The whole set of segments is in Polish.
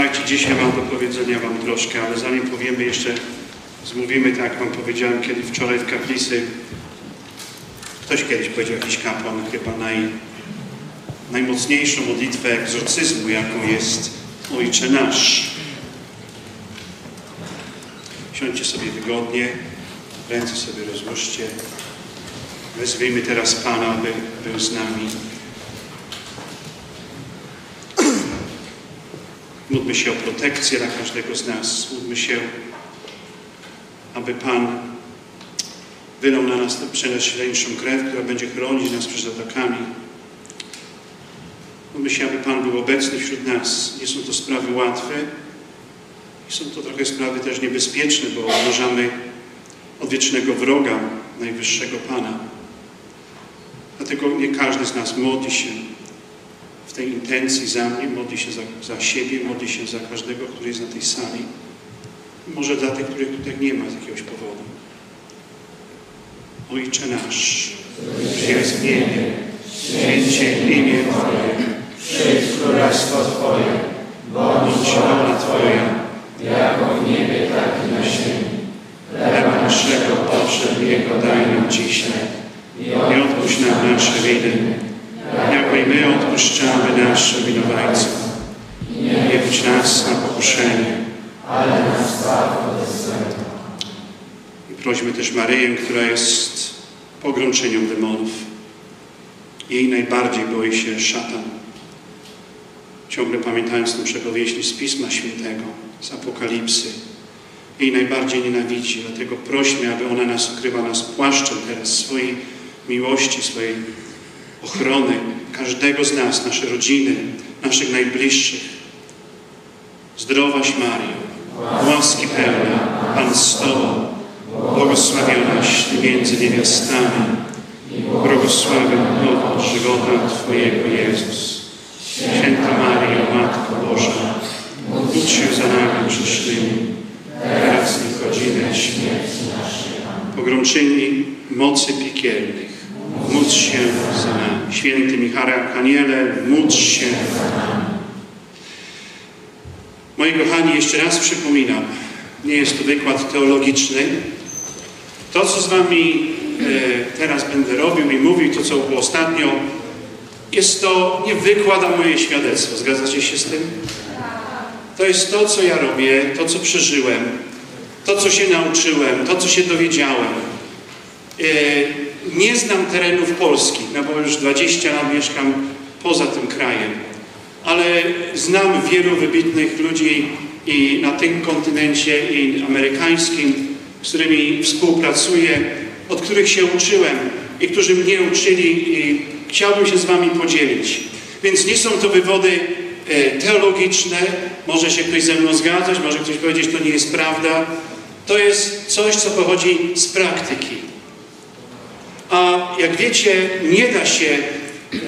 Słuchajcie, dzisiaj mam do powiedzenia Wam troszkę, ale zanim powiemy jeszcze, zmówimy tak, Wam powiedziałem kiedy wczoraj w kaplicy. Ktoś kiedyś powiedział, jakiś kapłan, chyba naj, najmocniejszą modlitwę egzorcyzmu, jaką jest Ojcze Nasz. Siądźcie sobie wygodnie, ręce sobie rozłóżcie. Wezwijmy teraz Pana, aby był z nami. Módlmy się o protekcję dla każdego z nas. Módlmy się, aby Pan wylał na nas tę przenasileńszą krew, która będzie chronić nas przed atakami. Módlmy się, aby Pan był obecny wśród nas. Nie są to sprawy łatwe i są to trochę sprawy też niebezpieczne, bo uważamy odwiecznego wroga, najwyższego Pana. Dlatego nie każdy z nas modli się w tej intencji za mnie, modli się za, za siebie, modli się za każdego, który jest na tej sali. Może dla tych, których tutaj nie ma z jakiegoś powodu. Ojcze nasz, który jest w niebie, święcie imię Twoje, Przyjdź królestwo Twoje, bądź wola Twoja, jako w niebie, tak i na ziemi. chleba naszego powszedniego daj nam dzisiaj i odpuść nam nasze winy, jako i my odpuszczamy naszym winowajcom. Nie wódź nas na pokuszenie. Ale nas. I prośmy też Maryję, która jest pogrączenią demonów. Jej najbardziej boi się szatan. Ciągle pamiętając tę przepowieść z Pisma Świętego, z Apokalipsy. Jej najbardziej nienawidzi, dlatego prośmy, aby ona nas okryła nas płaszczem teraz swojej miłości, swojej ochrony, każdego z nas, nasze rodziny, naszych najbliższych. Zdrowaś Mario, łaski pełna, Pan z Tobą, błogosławionaś Ty między niewiastami błogosławiony owoc żywota Twojego Jezus. Święta Maryjo, Matko Boża, módl się za nami grzesznymi, teraz i w godzinę śmierci naszej. Pogrączeni mocy piekielnych, módl się za. Święty Michale Arkaniele, módl się. Moi kochani, jeszcze raz przypominam, nie jest to wykład teologiczny. To, co z Wami e, teraz będę robił i mówił, to, co było ostatnio, jest to nie wykład, a moje świadectwo. Zgadzacie się z tym? To jest to, co ja robię, to, co przeżyłem, to, co się nauczyłem, to, co się dowiedziałem. E, nie znam terenów polskich, no bo już 20 lat mieszkam poza tym krajem, ale znam wielu wybitnych ludzi i na tym kontynencie i amerykańskim, z którymi współpracuję, od których się uczyłem i którzy mnie uczyli i chciałbym się z Wami podzielić. Więc nie są to wywody e, teologiczne, może się ktoś ze mną zgadzać, może ktoś powiedzieć, to nie jest prawda. To jest coś, co pochodzi z praktyki. A jak wiecie, nie da się, e,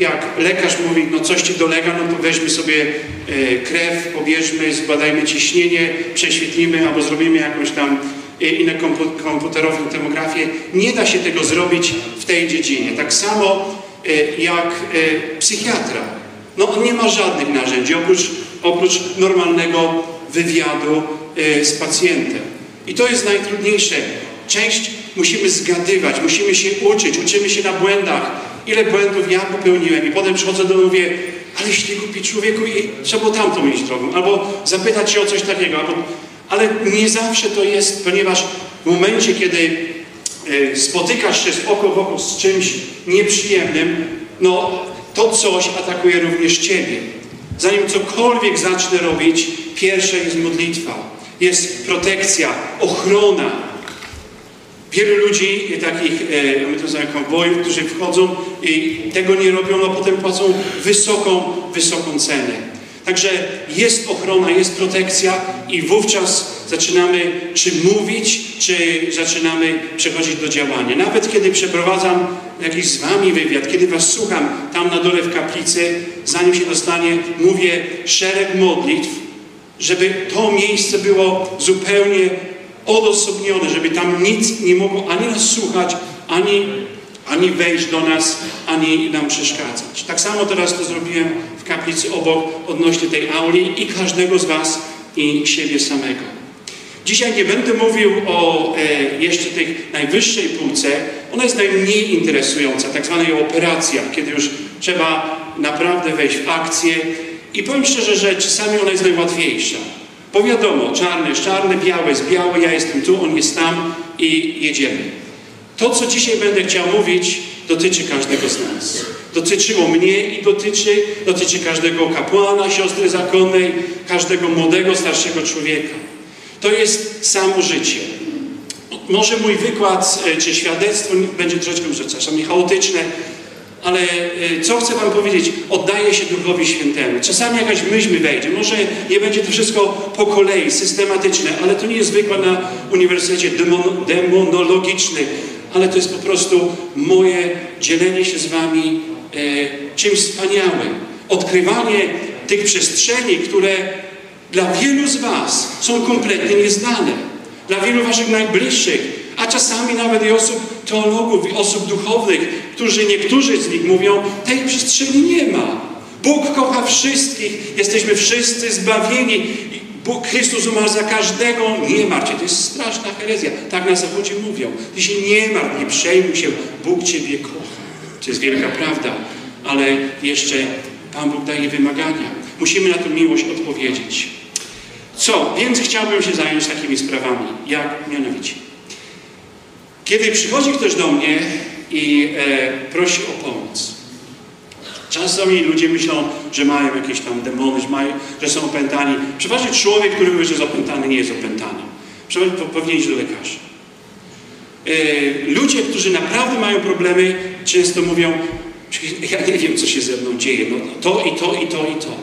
jak lekarz mówi, no coś ci dolega, no to weźmy sobie e, krew, pobierzmy, zbadajmy ciśnienie, prześwietlimy albo zrobimy jakąś tam e, kompu- komputerową tomografię. Nie da się tego zrobić w tej dziedzinie. Tak samo jak psychiatra. No on nie ma żadnych narzędzi oprócz, oprócz normalnego wywiadu z pacjentem. I to jest najtrudniejsze. Część musimy zgadywać, musimy się uczyć, uczymy się na błędach. Ile błędów ja popełniłem i potem przychodzę do mówię, ale jeśli głupi człowieku i trzeba było tamtą iść drogą, albo zapytać się o coś takiego, albo... ale nie zawsze to jest, ponieważ w momencie, kiedy e, spotykasz się z oko w oko z czymś nieprzyjemnym, no to coś atakuje również Ciebie. Zanim cokolwiek zacznę robić, pierwsze jest modlitwa, jest protekcja, ochrona. Wielu ludzi, takich, e, my to nazywamy konwojów, którzy wchodzą i tego nie robią, a potem płacą wysoką, wysoką cenę. Także jest ochrona, jest protekcja i wówczas zaczynamy czy mówić, czy zaczynamy przechodzić do działania. Nawet kiedy przeprowadzam jakiś z Wami wywiad, kiedy Was słucham tam na dole w kaplicy, zanim się dostanie, mówię szereg modlitw, żeby to miejsce było zupełnie odosobnione, żeby tam nic nie mogło ani nas słuchać, ani, ani wejść do nas, ani nam przeszkadzać. Tak samo teraz to zrobiłem w kaplicy obok odnośnie tej auli i każdego z Was i siebie samego. Dzisiaj nie będę mówił o e, jeszcze tej najwyższej półce. Ona jest najmniej interesująca, tak zwanej operacja, kiedy już trzeba naprawdę wejść w akcję. I powiem szczerze, że czasami ona jest najłatwiejsza. Bo wiadomo, czarny jest czarny, biały jest biały, ja jestem tu, on jest tam i jedziemy. To, co dzisiaj będę chciał mówić, dotyczy każdego z nas. Dotyczyło mnie i dotyczy, dotyczy każdego kapłana, siostry zakonnej, każdego młodego, starszego człowieka. To jest samo życie. Może mój wykład e, czy świadectwo będzie troszeczkę, czasami chaotyczne, ale e, co chcę Wam powiedzieć? Oddaję się Duchowi Świętemu. Czasami jakaś myśl mi wejdzie. Może nie będzie to wszystko po kolei, systematyczne, ale to nie jest wykład na Uniwersytecie Demonologiczny, ale to jest po prostu moje dzielenie się z Wami e, czymś wspaniałym. Odkrywanie tych przestrzeni, które dla wielu z Was są kompletnie nieznane. Dla wielu Waszych najbliższych, a czasami nawet i osób teologów, i osób duchownych, którzy niektórzy z nich mówią, tej przestrzeni nie ma. Bóg kocha wszystkich, jesteśmy wszyscy zbawieni. Bóg Chrystus umarł za każdego, nie martw się. To jest straszna herezja. Tak na Zachodzie mówią. Ty się nie martw, nie przejmuj się, Bóg Ciebie kocha. To jest wielka prawda, ale jeszcze Pan Bóg daje wymagania. Musimy na tę miłość odpowiedzieć. Co? Więc chciałbym się zająć takimi sprawami, jak mianowicie. Kiedy przychodzi ktoś do mnie i e, prosi o pomoc, czasami ludzie myślą, że mają jakieś tam demony, że, mają, że są opętani. Przeważnie człowiek, który mówi, że jest opętany, nie jest opętany. Przeważnie powinien iść do lekarza. E, ludzie, którzy naprawdę mają problemy, często mówią, ja nie wiem, co się ze mną dzieje, no to i to i to i to.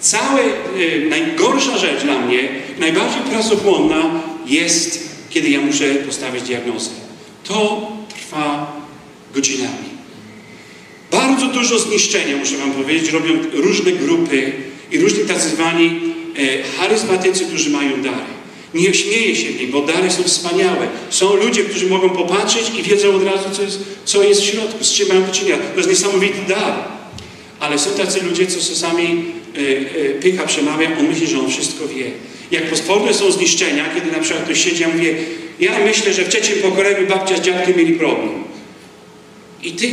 Cała y, najgorsza rzecz dla mnie, najbardziej pracochłonna jest, kiedy ja muszę postawić diagnozę. To trwa godzinami. Bardzo dużo zniszczenia, muszę Wam powiedzieć, robią różne grupy i różni tacy zwani e, charyzmatycy, którzy mają dary. Nie śmieję się w nich, bo dary są wspaniałe. Są ludzie, którzy mogą popatrzeć i wiedzą od razu, co jest, co jest w środku, z czym mają do czynienia. To jest niesamowity dar. Ale są tacy ludzie, co czasami E, e, pycha przemawia, on myśli, że on wszystko wie. Jak pozwolne są zniszczenia, kiedy na przykład ktoś siedzi, a mówi, ja myślę, że w trzecim pokoleniu babcia z dziadkiem mieli problem. I ty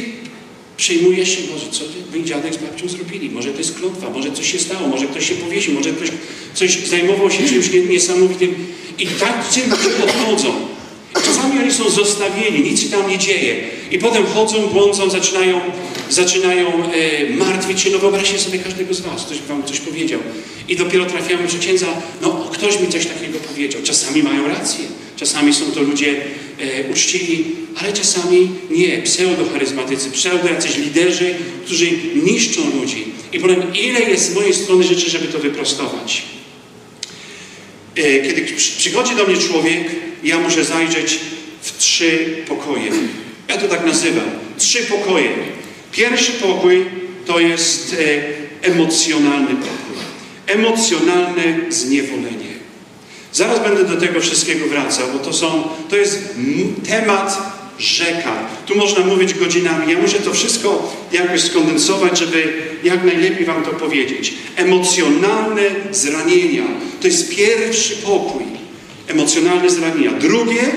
przejmujesz się, może co mój dziadek z babcią zrobili, może to jest klątwa, może coś się stało, może ktoś się powiesił, może ktoś coś zajmował się czymś niesamowitym. I tak ci ludzie odchodzą. Czasami oni są zostawieni, nic się tam nie dzieje. I potem chodzą, błądzą, zaczynają zaczynają e, martwić się, no wyobraźcie sobie każdego z was, ktoś wam coś powiedział. I dopiero trafiamy, że księdza, no ktoś mi coś takiego powiedział. Czasami mają rację, czasami są to ludzie e, uczciwi, ale czasami nie, pseudo-charyzmatycy, pseudo jacyś liderzy, którzy niszczą ludzi. I powiem, ile jest z mojej strony rzeczy, żeby to wyprostować. E, kiedy przychodzi do mnie człowiek, ja muszę zajrzeć w trzy pokoje. Ja to tak nazywam. Trzy pokoje. Pierwszy pokój to jest e, emocjonalny pokój. Emocjonalne zniewolenie. Zaraz będę do tego wszystkiego wracał, bo to, są, to jest temat rzeka. Tu można mówić godzinami. Ja muszę to wszystko jakoś skondensować, żeby jak najlepiej Wam to powiedzieć. Emocjonalne zranienia. To jest pierwszy pokój. Emocjonalne zranienia. Drugie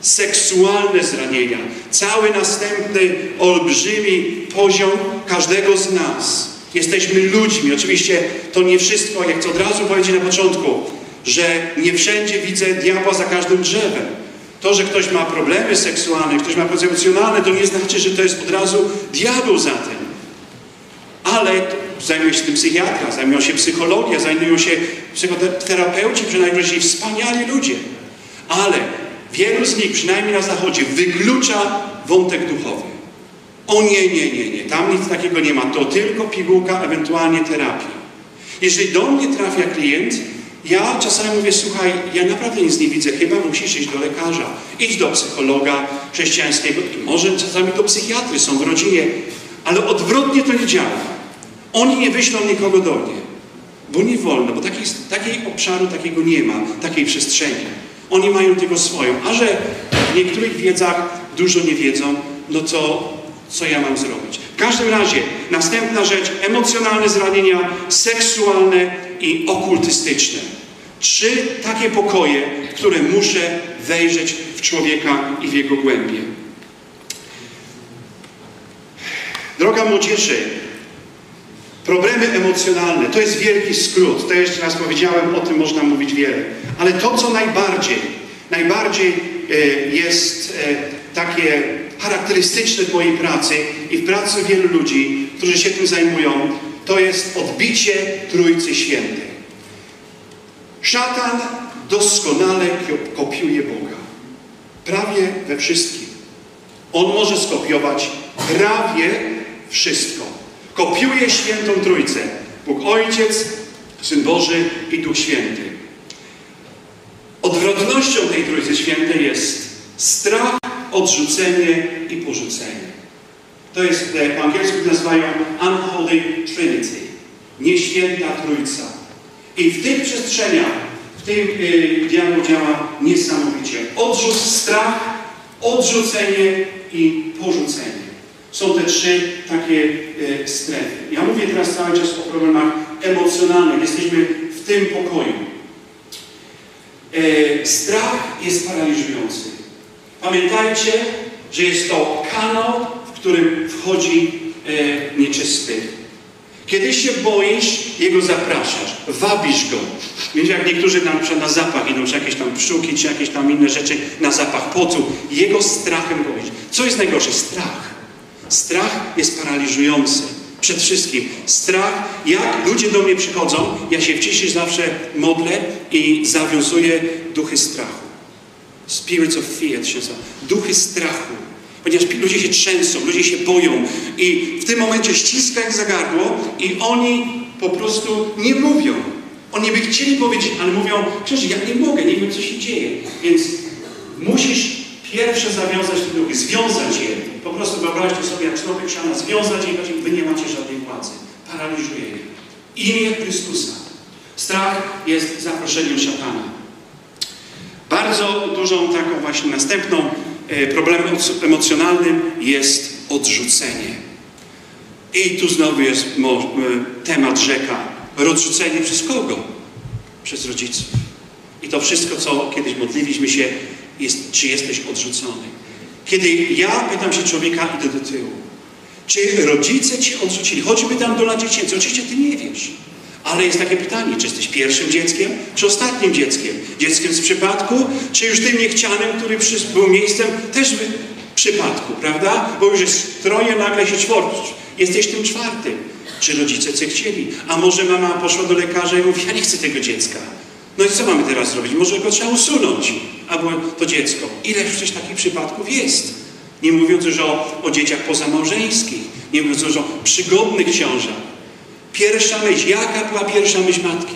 seksualne zranienia, cały następny olbrzymi poziom każdego z nas. Jesteśmy ludźmi. Oczywiście to nie wszystko, jak chcę od razu powiedzieć na początku, że nie wszędzie widzę diabła za każdym drzewem. To, że ktoś ma problemy seksualne, ktoś ma problemy emocjonalne, to nie znaczy, że to jest od razu diabeł za tym. Ale zajmuje się tym psychiatra, zajmują się psychologia, zajmują się psychoterapeuci, przynajmniej wspaniali ludzie. Ale Wielu z nich, przynajmniej na zachodzie, wyklucza wątek duchowy. O nie, nie, nie, nie, tam nic takiego nie ma, to tylko pigułka, ewentualnie terapia. Jeżeli do mnie trafia klient, ja czasami mówię, słuchaj, ja naprawdę nic nie widzę, chyba musisz iść do lekarza, idź do psychologa chrześcijańskiego może czasami do psychiatry, są w rodzinie, ale odwrotnie to nie działa. Oni nie wyślą nikogo do mnie, bo nie wolno, bo takiej, takiej obszaru takiego nie ma, takiej przestrzeni. Oni mają tylko swoją. A że w niektórych wiedzach dużo nie wiedzą, no to co ja mam zrobić. W każdym razie, następna rzecz, emocjonalne zranienia, seksualne i okultystyczne. Trzy takie pokoje, które muszę wejrzeć w człowieka i w jego głębie. Droga młodzieży, problemy emocjonalne to jest wielki skrót. To jeszcze raz powiedziałem, o tym można mówić wiele. Ale to, co najbardziej, najbardziej e, jest e, takie charakterystyczne w mojej pracy i w pracy wielu ludzi, którzy się tym zajmują, to jest odbicie Trójcy Świętej. Szatan doskonale kopiuje Boga. Prawie we wszystkim. On może skopiować prawie wszystko. Kopiuje świętą Trójcę. Bóg Ojciec, Syn Boży i Duch Święty. Odwrotnością tej Trójcy Świętej jest strach, odrzucenie i porzucenie. To jest, po angielsku nazywają Unholy Trinity. Nieświęta Trójca. I w tych przestrzeniach, w tym yy, diabeł działa niesamowicie. Odrzut, strach, odrzucenie i porzucenie. Są te trzy takie e, strefy. Ja mówię teraz cały czas o problemach emocjonalnych. Jesteśmy w tym pokoju. E, strach jest paraliżujący. Pamiętajcie, że jest to kanał, w którym wchodzi e, nieczysty. Kiedy się boisz, jego zapraszasz, wabisz go. Wiecie, jak niektórzy przykład na zapach idą, czy jakieś tam pszczółki, czy jakieś tam inne rzeczy, na zapach potu. Jego strachem boisz. Co jest najgorsze? Strach. Strach jest paraliżujący. Przed wszystkim. Strach, jak ludzie do mnie przychodzą, ja się w ciszy zawsze modlę i zawiązuję duchy strachu. Spirits of fear się nazywa. Duchy strachu. Ponieważ ludzie się trzęsą, ludzie się boją i w tym momencie ściska jak za gardło i oni po prostu nie mówią. Oni by chcieli powiedzieć, ale mówią, przecież ja nie mogę, nie wiem co się dzieje. Więc musisz pierwsze zawiązać te duchy, związać je. Po prostu wyobraźcie sobie, jak człowiek siana, związać je i powiedzieć, wy nie macie żadnej władzy. Paraliżuje je. Imię Chrystusa. Strach jest zaproszeniem szatana. Bardzo dużą taką właśnie następną e, problemem emocjonalnym jest odrzucenie. I tu znowu jest e, temat rzeka. Odrzucenie przez kogo? Przez rodziców. I to wszystko, co kiedyś modliliśmy się, jest, czy jesteś odrzucony. Kiedy ja pytam się człowieka, idę do tyłu. Czy rodzice ci odrzucili? Choćby tam do lat dziecięcej. Oczywiście ty nie wiesz. Ale jest takie pytanie, czy jesteś pierwszym dzieckiem, czy ostatnim dzieckiem? Dzieckiem z przypadku, czy już tym niechcianym, który był miejscem też przypadku, prawda? Bo już jest troje, nagle się czwórki. Jesteś tym czwartym. Czy rodzice cię chcieli? A może mama poszła do lekarza i mówi, ja nie chcę tego dziecka. No i co mamy teraz zrobić? Może go trzeba usunąć, albo to dziecko. Ileż przecież takich przypadków jest. Nie mówiąc już o, o dzieciach pozamałżeńskich, nie mówiąc już o przygodnych ciążach. Pierwsza myśl, jaka była pierwsza myśl matki?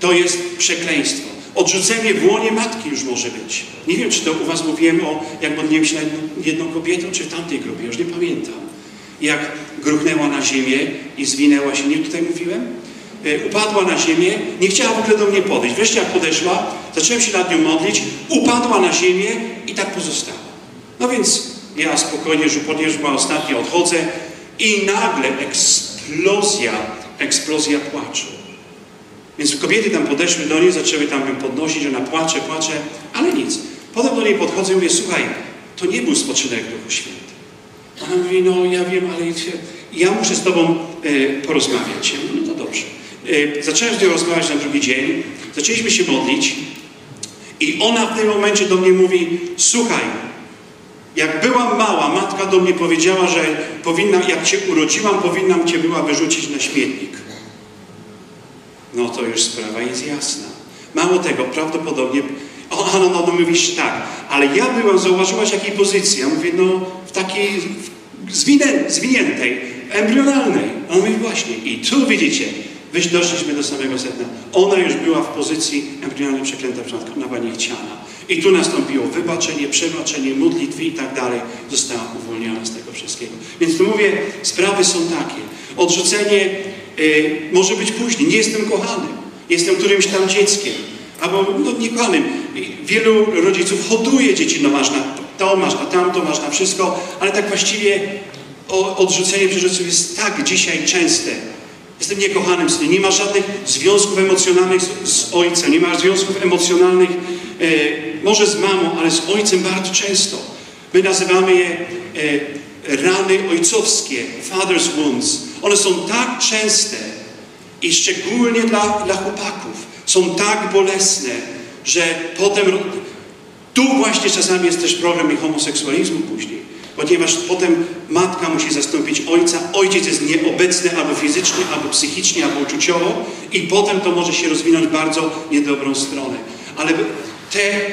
To jest przekleństwo. Odrzucenie w łonie matki już może być. Nie wiem, czy to u Was mówiłem o, jak modliłem się na jedną, jedną kobietą, czy w tamtej grupie, już nie pamiętam. Jak gruchnęła na ziemię i zwinęła się, nie tutaj mówiłem? E, upadła na ziemię, nie chciała w ogóle do mnie podejść. Wreszcie jak podeszła, zacząłem się nad nią modlić, upadła na ziemię i tak pozostała. No więc ja spokojnie, że podjeżdżam ostatnio, odchodzę i nagle eksplozja, eksplozja płaczu. Więc kobiety tam podeszły do niej, zaczęły tam ją podnosić, ona płacze, płacze, ale nic. Potem do niej podchodzę i mówię, słuchaj, to nie był spoczynek Duchu Święty. Ona mówi, no ja wiem, ale ja muszę z Tobą e, porozmawiać. Ja mówię, no to dobrze. E, zacząłem z nią rozmawiać na drugi dzień, zaczęliśmy się modlić i ona w tym momencie do mnie mówi, słuchaj, jak byłam mała, matka do mnie powiedziała, że powinna, jak Cię urodziłam, powinnam Cię była wyrzucić na śmietnik. No to już sprawa jest jasna. Mało tego, prawdopodobnie, ona no, no, no mówisz tak, ale ja byłam, zauważyłaś jakiej pozycji? Ja mówię, no w takiej zwinę, zwiniętej, embrionalnej. On mówi właśnie, i tu widzicie, doszliśmy do samego sedna. Ona już była w pozycji embrionalnie przeklęta przez była niechciana. I tu nastąpiło wybaczenie, przebaczenie, modlitwy i tak dalej. Została uwolniona z tego wszystkiego. Więc tu mówię, sprawy są takie. Odrzucenie y, może być później. Nie jestem kochanym. Jestem którymś tam dzieckiem. Albo no, niekochanym. Wielu rodziców hoduje dzieci. No masz na to, masz na tamto, masz na wszystko. Ale tak właściwie o, odrzucenie przez rodziców jest tak dzisiaj częste. Jestem niekochanym synem. Nie ma żadnych związków emocjonalnych z, z ojcem, nie ma związków emocjonalnych e, może z mamą, ale z ojcem bardzo często. My nazywamy je e, rany ojcowskie, father's wounds. One są tak częste i szczególnie dla, dla chłopaków są tak bolesne, że potem tu właśnie czasami jest też problem i homoseksualizmu później. Ponieważ potem matka musi zastąpić ojca, ojciec jest nieobecny albo fizycznie, albo psychicznie, albo uczuciowo i potem to może się rozwinąć bardzo niedobrą stronę. Ale te e,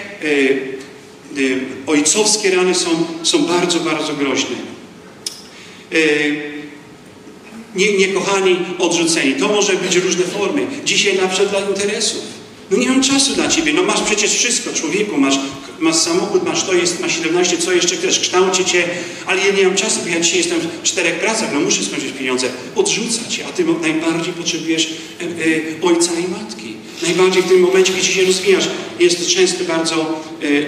e, ojcowskie rany są, są bardzo, bardzo groźne. E, nie, niekochani, odrzuceni. To może być różne formy. Dzisiaj na przykład dla interesów. No nie mam czasu dla ciebie, no masz przecież wszystko, człowieku, masz, masz samochód, masz to, jest, masz 17, co jeszcze chcesz, kształci cię, ale ja nie mam czasu, bo ja dzisiaj jestem w czterech pracach, no muszę skończyć pieniądze. Odrzuca cię, a ty najbardziej potrzebujesz e, e, ojca i matki. Najbardziej w tym momencie, kiedy się rozwijasz, jest to często bardzo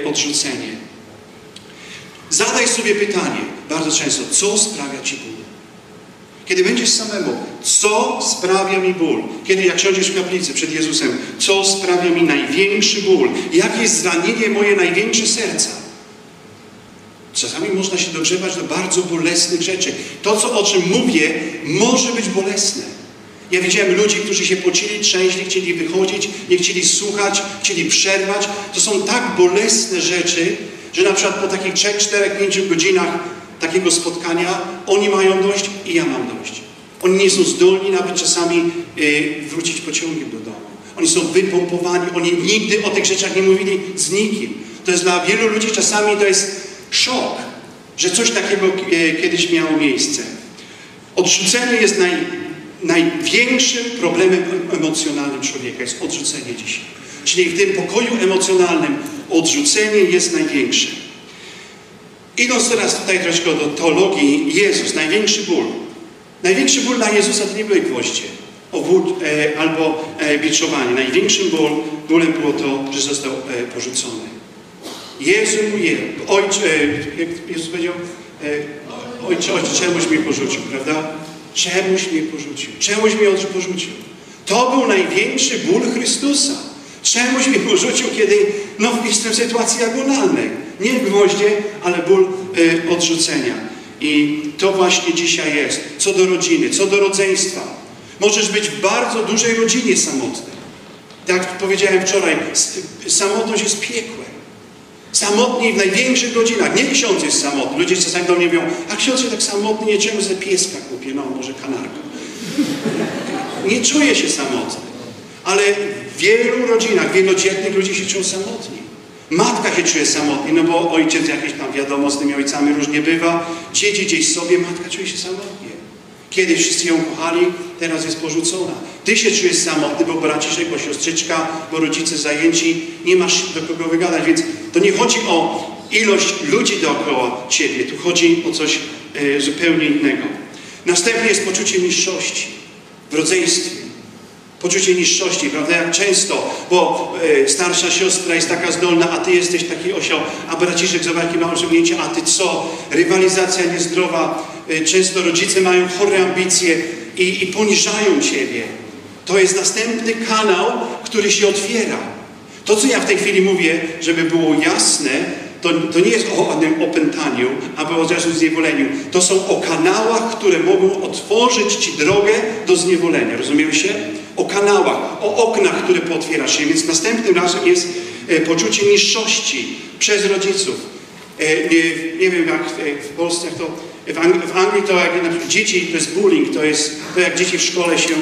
e, odrzucenie. Zadaj sobie pytanie, bardzo często, co sprawia ci ból? Kiedy będziesz samemu, co sprawia mi ból? Kiedy jak siądziesz w kaplicy przed Jezusem, co sprawia mi największy ból? Jakie jest zranienie moje największe serca? Czasami można się dogrzewać do bardzo bolesnych rzeczy. To, co, o czym mówię, może być bolesne. Ja widziałem ludzi, którzy się pocili, trzęśli, chcieli wychodzić, nie chcieli słuchać, chcieli przerwać. To są tak bolesne rzeczy, że na przykład po takich 3, 4, 5 godzinach takiego spotkania, oni mają dość i ja mam dość. Oni nie są zdolni nawet czasami y, wrócić pociągiem do domu. Oni są wypompowani, oni nigdy o tych rzeczach nie mówili z nikim. To jest dla wielu ludzi czasami to jest szok, że coś takiego y, kiedyś miało miejsce. Odrzucenie jest naj, największym problemem emocjonalnym człowieka, jest odrzucenie dzisiaj. Czyli w tym pokoju emocjonalnym odrzucenie jest największe. Idąc teraz tutaj troszkę do teologii, Jezus, największy ból. Największy ból dla Jezusa to nie były gwoździe obód, e, albo e, biczowanie. Największym ból, bólem było to, że został e, porzucony. Jezu je, ojcze, e, jak Jezus powiedział, e, ojcze, ojcze, czemuś mnie porzucił, prawda? Czemuś mnie porzucił, czemuś mnie porzucił. To był największy ból Chrystusa. Czemuś mnie porzucił, kiedy no, jestem w sytuacji agonalnej. Nie gwoździe, ale ból y, odrzucenia. I to właśnie dzisiaj jest. Co do rodziny, co do rodzeństwa. Możesz być w bardzo dużej rodzinie samotnej. Tak powiedziałem wczoraj, samotność jest piekłem. Samotni w największych godzinach. Nie ksiądz jest samotny. Ludzie czasami do mnie mówią, a ksiądz jest tak samotny, nie czemu ze pieska no może kanarka. Nie czuje się samotny. Ale w wielu rodzinach, wielodzietnych ludzie się czują samotni. Matka się czuje samotnie, no bo ojciec jakieś tam wiadomo z tymi ojcami różnie bywa. Dzieci gdzieś sobie, matka czuje się samotnie. Kiedyś wszyscy ją kochali, teraz jest porzucona. Ty się czujesz samotny, bo braciszek, bo siostrzyczka, bo rodzice zajęci, nie masz do kogo wygadać, więc to nie chodzi o ilość ludzi dookoła ciebie, tu chodzi o coś e, zupełnie innego. Następnie jest poczucie niższości w rodzeństwie. Poczucie niższości, prawda? Jak często, bo e, starsza siostra jest taka zdolna, a ty jesteś taki osioł, a braciszek za jakie ma osiągnięcie, a ty co? Rywalizacja niezdrowa. E, często rodzice mają chore ambicje i, i poniżają ciebie. To jest następny kanał, który się otwiera. To, co ja w tej chwili mówię, żeby było jasne, to, to nie jest o opętaniu, albo o zresztą zniewoleniu. To są o kanałach, które mogą otworzyć Ci drogę do zniewolenia. Rozumiemy się? O kanałach, o oknach, które pootwierasz się. Więc następnym razem jest e, poczucie niższości przez rodziców. E, nie, nie wiem jak w Polsce, jak to w Anglii, w Anglii to jak na przykład dzieci, to jest bullying, to jest to jak dzieci w szkole się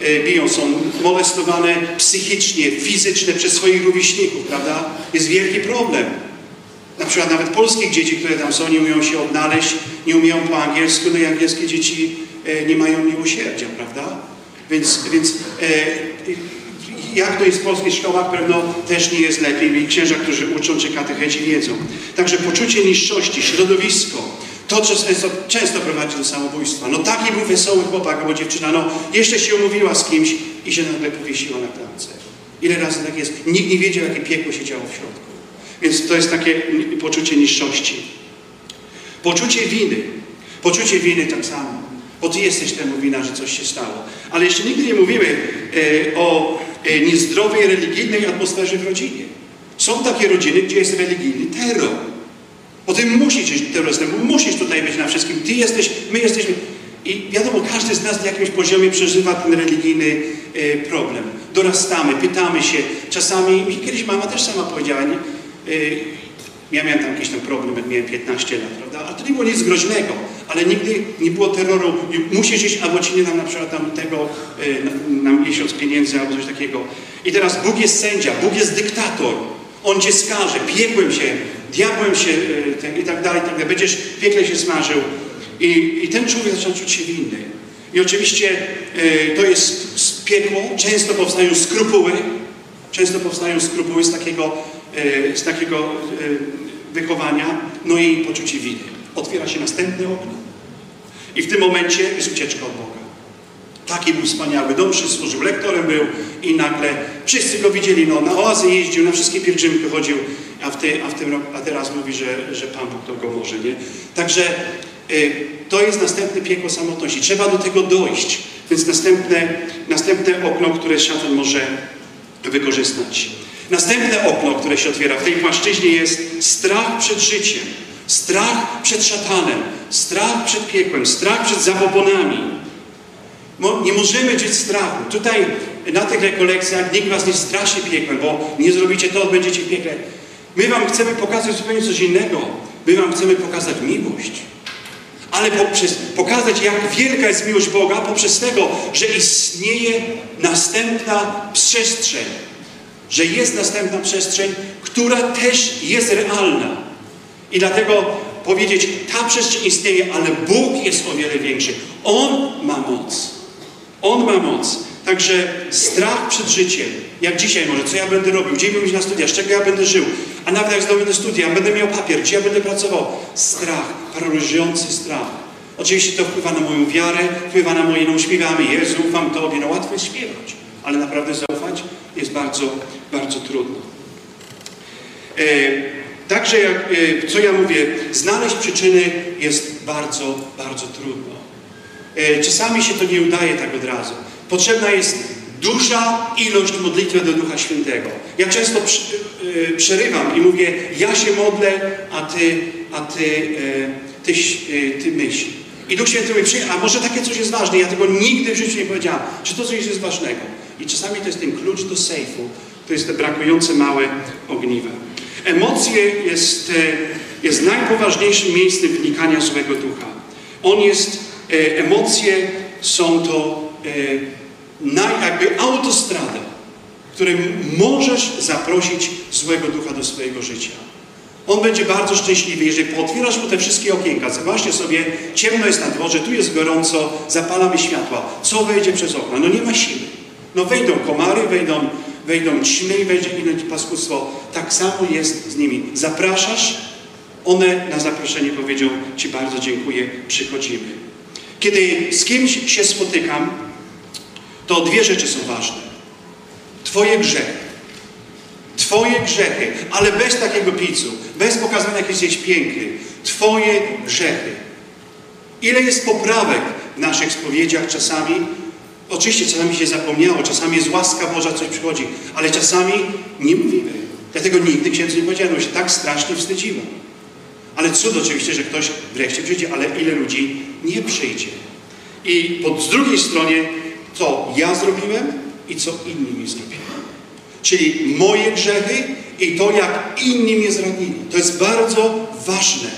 e, biją, są molestowane psychicznie, fizycznie przez swoich rówieśników, prawda? Jest wielki problem. Na przykład nawet polskich dzieci, które tam są, nie umieją się odnaleźć, nie umieją po angielsku, no i angielskie dzieci e, nie mają miłosierdzia, prawda? Więc, więc e, jak to jest w polskich szkołach, pewno też nie jest lepiej. I księża, którzy uczą, czy katecheci wiedzą. Także poczucie niższości, środowisko, to, często, często prowadzi do samobójstwa. No taki był wesoły chłopak albo dziewczyna, no jeszcze się umówiła z kimś i się nagle powiesiła na klamce. Ile razy tak jest? Nikt nie wiedział, jakie piekło się działo w środku. Więc to jest takie poczucie niższości. Poczucie winy. Poczucie winy tak samo. Bo ty jesteś temu wina, że coś się stało. Ale jeszcze nigdy nie mówimy e, o e, niezdrowej, religijnej atmosferze w rodzinie. Są takie rodziny, gdzie jest religijny terror. Bo ty musisz być terrorystem, musisz tutaj być na wszystkim. Ty jesteś, my jesteśmy. I wiadomo, każdy z nas na jakimś poziomie przeżywa ten religijny e, problem. Dorastamy, pytamy się. Czasami, kiedyś mama też sama powiedziała, nie? E, ja miałem tam jakiś tam problem, miałem 15 lat, prawda? Ale to nie było nic groźnego, ale nigdy nie było terroru. Musisz iść, albo ci nie dam na przykład tam tego e, na, na miesiąc pieniędzy, albo coś takiego. I teraz Bóg jest sędzia, Bóg jest dyktator. On cię skaże, piekłem się, diabłem się ten, i tak dalej, i tak dalej. Będziesz piekle się smażył. I, I ten człowiek zaczyna czuć się winny. I oczywiście e, to jest piekło, często powstają skrupuły, często powstają skrupuły z takiego, z takiego e, wychowania, no i poczucie winy. Otwiera się następne okno. I w tym momencie jest ucieczka od Boga. Taki był wspaniały. Dom służył, lektorem był i nagle wszyscy go widzieli, no na oazy jeździł, na wszystkie pielgrzymki chodził, a, w te, a, w tym a teraz mówi, że, że Pan Bóg to go może, nie? Także y, to jest następne piekło samotności. Trzeba do tego dojść. Więc następne, następne okno, które szatan może wykorzystać. Następne okno, które się otwiera w tej płaszczyźnie jest strach przed życiem, strach przed szatanem, strach przed piekłem, strach przed zabobonami. Nie możemy mieć strachu. Tutaj na tych rekolekcjach nikt was nie straszy piekłem, bo nie zrobicie to, będziecie w piekle. My wam chcemy pokazać zupełnie coś innego. My wam chcemy pokazać miłość. Ale poprzez, pokazać, jak wielka jest miłość Boga, poprzez tego, że istnieje następna przestrzeń. Że jest następna przestrzeń, która też jest realna. I dlatego powiedzieć, ta przestrzeń istnieje, ale Bóg jest o wiele większy. On ma moc. On ma moc. Także strach przed życiem, jak dzisiaj może, co ja będę robił, gdzie będę na studia, z czego ja będę żył, a nawet jak zdobędę studia, będę miał papier, gdzie ja będę pracował. Strach, paraliżujący strach. Oczywiście to wpływa na moją wiarę, wpływa na moje, no śpiewamy, Jezu, ufam Tobie, no łatwo jest śpiewać, ale naprawdę zaufać jest bardzo, bardzo trudno. E, także, jak, e, co ja mówię, znaleźć przyczyny jest bardzo, bardzo trudno. E, czasami się to nie udaje tak od razu. Potrzebna jest duża ilość modlitwy do Ducha Świętego. Ja często przy, przerywam i mówię, ja się modlę, a ty, a ty, ty, ty myśl. I Duch Święty mówi, a może takie coś jest ważne? Ja tego nigdy w życiu nie powiedziałam. Czy to coś jest ważnego? I czasami to jest ten klucz do sejfu, to jest te brakujące małe ogniwa. Emocje jest, jest najpoważniejszym miejscem wynikania złego ducha. On jest, emocje są to na jakby autostradę, którym możesz zaprosić złego ducha do swojego życia. On będzie bardzo szczęśliwy, jeżeli pootwierasz mu te wszystkie okienka. Zobaczcie sobie, ciemno jest na dworze, tu jest gorąco, zapalamy światła. Co wejdzie przez okno? No nie ma siły. No wejdą komary, wejdą, wejdą ćmy i wejdzie inne paskudztwo. Tak samo jest z nimi. Zapraszasz, one na zaproszenie powiedzą Ci bardzo dziękuję, przychodzimy. Kiedy z kimś się spotykam, to dwie rzeczy są ważne. Twoje grzechy. Twoje grzechy, ale bez takiego picu, bez pokazania jakiejś jest piękny. Twoje grzechy. Ile jest poprawek w naszych spowiedziach czasami? Oczywiście czasami się zapomniało, czasami jest łaska Boża, coś przychodzi, ale czasami nie mówimy. Dlatego nigdy księdzu nie powiedziałem, bo się tak strasznie wstydziło. Ale cud oczywiście, że ktoś wreszcie przyjdzie, ale ile ludzi nie przyjdzie. I po, z drugiej stronie co ja zrobiłem i co inni mi zrobili. Czyli moje grzechy i to, jak inni mnie zranili. To jest bardzo ważne.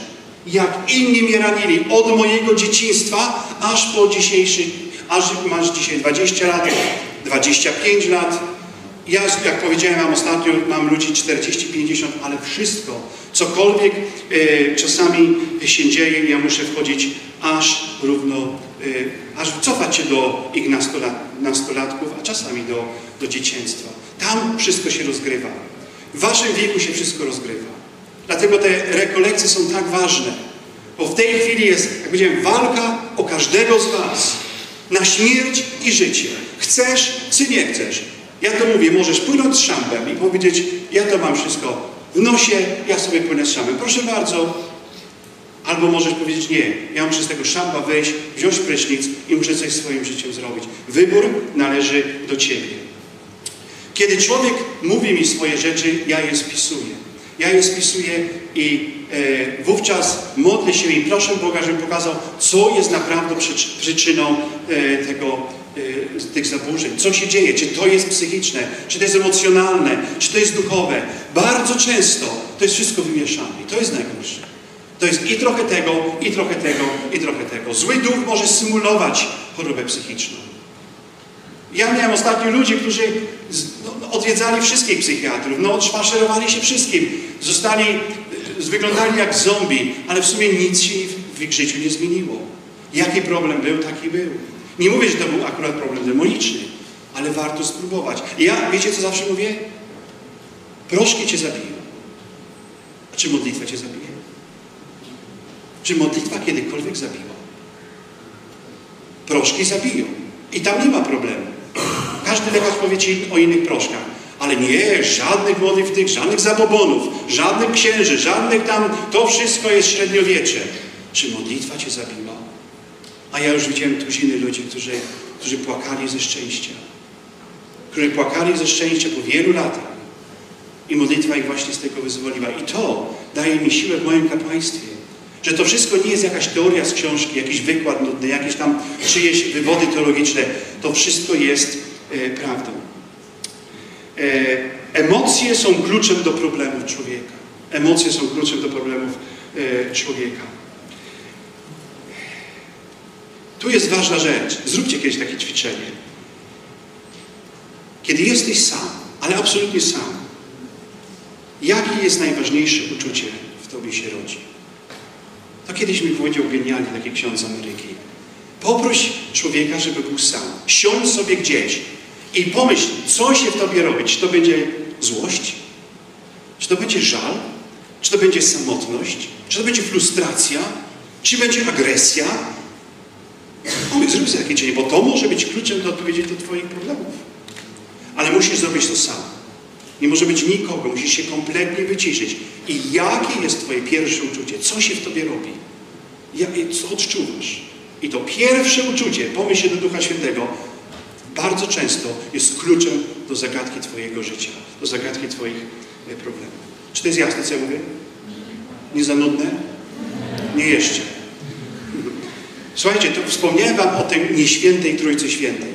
Jak inni mnie ranili od mojego dzieciństwa aż po dzisiejszy, aż masz dzisiaj 20 lat, 25 lat. Ja, jak powiedziałem wam ostatnio, mam ludzi 40-50, ale wszystko, cokolwiek e, czasami się dzieje, ja muszę wchodzić aż równo Y, aż cofać się do ich nastolatków, a czasami do, do dzieciństwa. Tam wszystko się rozgrywa. W waszym wieku się wszystko rozgrywa. Dlatego te rekolekcje są tak ważne. Bo w tej chwili jest, jak powiedziałem, walka o każdego z was. Na śmierć i życie. Chcesz, czy nie chcesz. Ja to mówię, możesz płynąć z szambem i powiedzieć, ja to mam wszystko w nosie, ja sobie płynę z szambem. Proszę bardzo, Albo możesz powiedzieć nie, ja muszę z tego szamba wyjść, wziąć prysznic i muszę coś swoim życiem zrobić. Wybór należy do Ciebie. Kiedy człowiek mówi mi swoje rzeczy, ja je spisuję. Ja je spisuję i e, wówczas modlę się i proszę Boga, żeby pokazał, co jest naprawdę przycz przyczyną e, tego, e, tych zaburzeń. Co się dzieje? Czy to jest psychiczne? Czy to jest emocjonalne? Czy to jest duchowe? Bardzo często to jest wszystko wymieszane i to jest najgorsze. To jest i trochę tego, i trochę tego, i trochę tego. Zły duch może symulować chorobę psychiczną. Ja miałem ostatnio ludzi, którzy no, odwiedzali wszystkich psychiatrów, no odszmaszerowali się wszystkim, zostali, wyglądali jak zombie, ale w sumie nic się w ich życiu nie zmieniło. Jaki problem był, taki był. Nie mówię, że to był akurat problem demoniczny, ale warto spróbować. I ja, wiecie co zawsze mówię? Proszki cię zabiją. A czy modlitwa cię zabije? Czy modlitwa kiedykolwiek zabiła? Proszki zabiją. I tam nie ma problemu. Każdy lekarz powie ci o innych proszkach. Ale nie, żadnych modlitw żadnych zabobonów, żadnych księży, żadnych tam, to wszystko jest średniowiecze. Czy modlitwa cię zabiła? A ja już widziałem tuziny ludzi, którzy, którzy płakali ze szczęścia. Którzy płakali ze szczęścia po wielu latach. I modlitwa ich właśnie z tego wyzwoliła. I to daje mi siłę w moim kapłaństwie. Że to wszystko nie jest jakaś teoria z książki, jakiś wykład nudny, jakieś tam czyjeś wywody teologiczne. To wszystko jest prawdą. E, emocje są kluczem do problemów człowieka. Emocje są kluczem do problemów e, człowieka. Tu jest ważna rzecz. Zróbcie kiedyś takie ćwiczenie. Kiedy jesteś sam, ale absolutnie sam, jakie jest najważniejsze uczucie w tobie się rodzi? To kiedyś mi powiedział genialnie taki ksiądz z Ameryki. Poproś człowieka, żeby był sam. Siądź sobie gdzieś i pomyśl, co się w tobie robi. Czy to będzie złość? Czy to będzie żal? Czy to będzie samotność? Czy to będzie frustracja? Czy będzie agresja? Powiedz, zrób sobie takie dzień, bo to może być kluczem do odpowiedzi do twoich problemów. Ale musisz zrobić to sam. Nie może być nikogo, musisz się kompletnie wyciszyć. I jakie jest Twoje pierwsze uczucie? Co się w Tobie robi? Jak, co odczuwasz? I to pierwsze uczucie, pomyśl się do Ducha Świętego, bardzo często jest kluczem do zagadki Twojego życia, do zagadki Twoich e, problemów. Czy to jest jasne, co ja mówię? Nie za nudne? Nie jeszcze. Słuchajcie, to wspomniałem Wam o tej nieświętej Trójcy Świętej.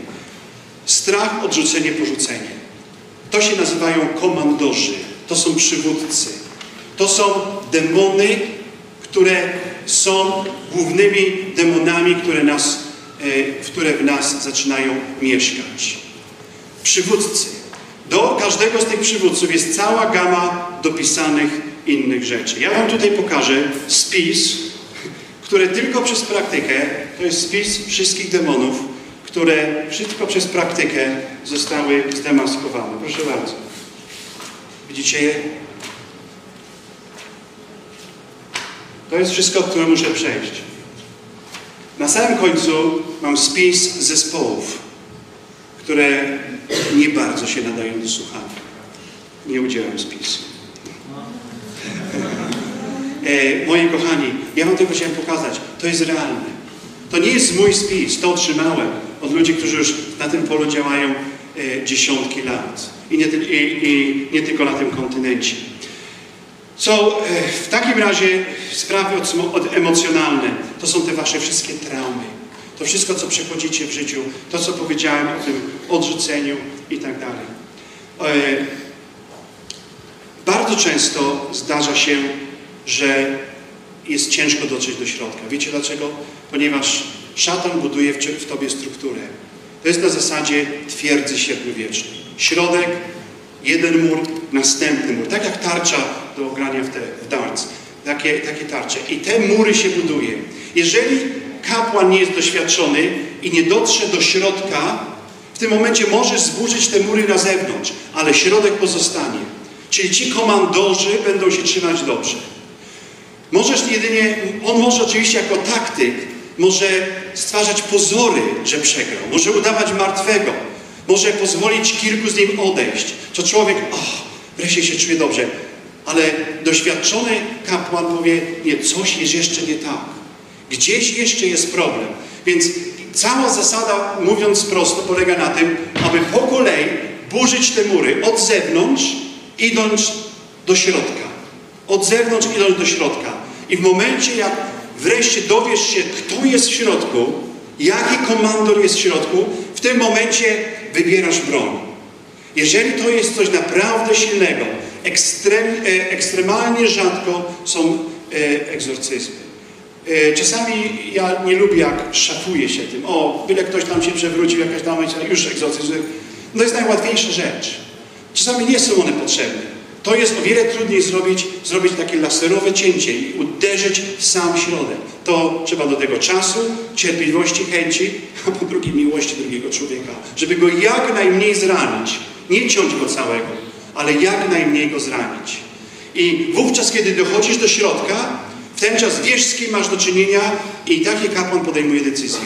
Strach, odrzucenie, porzucenie. To się nazywają komandorzy. To są przywódcy. To są demony, które są głównymi demonami, które, nas, które w nas zaczynają mieszkać. Przywódcy. Do każdego z tych przywódców jest cała gama dopisanych innych rzeczy. Ja Wam tutaj pokażę spis, które tylko przez praktykę, to jest spis wszystkich demonów, które wszystko przez praktykę zostały zdemaskowane. Proszę bardzo. Widzicie je? To jest wszystko, które muszę przejść. Na samym końcu mam spis zespołów, które nie bardzo się nadają do słuchania. Nie udzielam spisu. E, moi kochani, ja wam tylko chciałem pokazać, to jest realne. To nie jest mój spis, to otrzymałem od ludzi, którzy już na tym polu działają e, dziesiątki lat. I nie, i, I nie, tylko na tym kontynencie. Co e, w takim razie sprawy emocjonalne, to są te wasze wszystkie traumy. To wszystko, co przechodzicie w życiu, to, co powiedziałem o tym odrzuceniu i tak dalej. E, bardzo często zdarza się, że jest ciężko dotrzeć do środka. Wiecie dlaczego? Ponieważ szatan buduje w, tobie strukturę. To jest na zasadzie twierdzy średniowiecznej. Środek, jeden mur, następny mur. Tak jak tarcza do grania w, te, w darts. Takie, takie tarcze. I te mury się buduje. Jeżeli kapłan nie jest doświadczony i nie dotrze do środka, w tym momencie możesz zburzyć te mury na zewnątrz, ale środek pozostanie. Czyli ci komandorzy będą się trzymać dobrze. Możesz jedynie, on może oczywiście jako taktyk, może stwarzać pozory, że przegrał, może udawać martwego, może pozwolić kilku z nim odejść. To człowiek, oh, wreszcie się czuje dobrze, Ale doświadczony kapłan powie, nie, coś jest jeszcze nie tak. Gdzieś jeszcze jest problem. Więc cała zasada, mówiąc prosto, polega na tym, aby po kolei burzyć te mury od zewnątrz, idąc do środka. Od zewnątrz idąc do środka. I w momencie, jak wreszcie dowiesz się, kto jest w środku, jaki komandor jest w środku, w tym momencie wybierasz broń. Jeżeli to jest coś naprawdę silnego, ekstrem, e, ekstremalnie rzadko są e, egzorcyzmy. E, czasami ja nie lubię, jak szafuje się tym. O, byle ktoś tam się przewrócił, jakaś dama, już egzorcyzm. No to jest najłatwiejsza rzecz. Czasami nie są one potrzebne. To jest o wiele trudniej zrobić, zrobić takie laserowe cięcie i uderzyć w sam środek. To trzeba do tego czasu, cierpliwości, chęci, a po drugie miłości drugiego człowieka, żeby go jak najmniej zranić. Nie ciąć go całego, ale jak najmniej go zranić. I wówczas, kiedy dochodzisz do środka, ten czas wiesz, z kim masz do czynienia i taki kapłan podejmuje decyzję.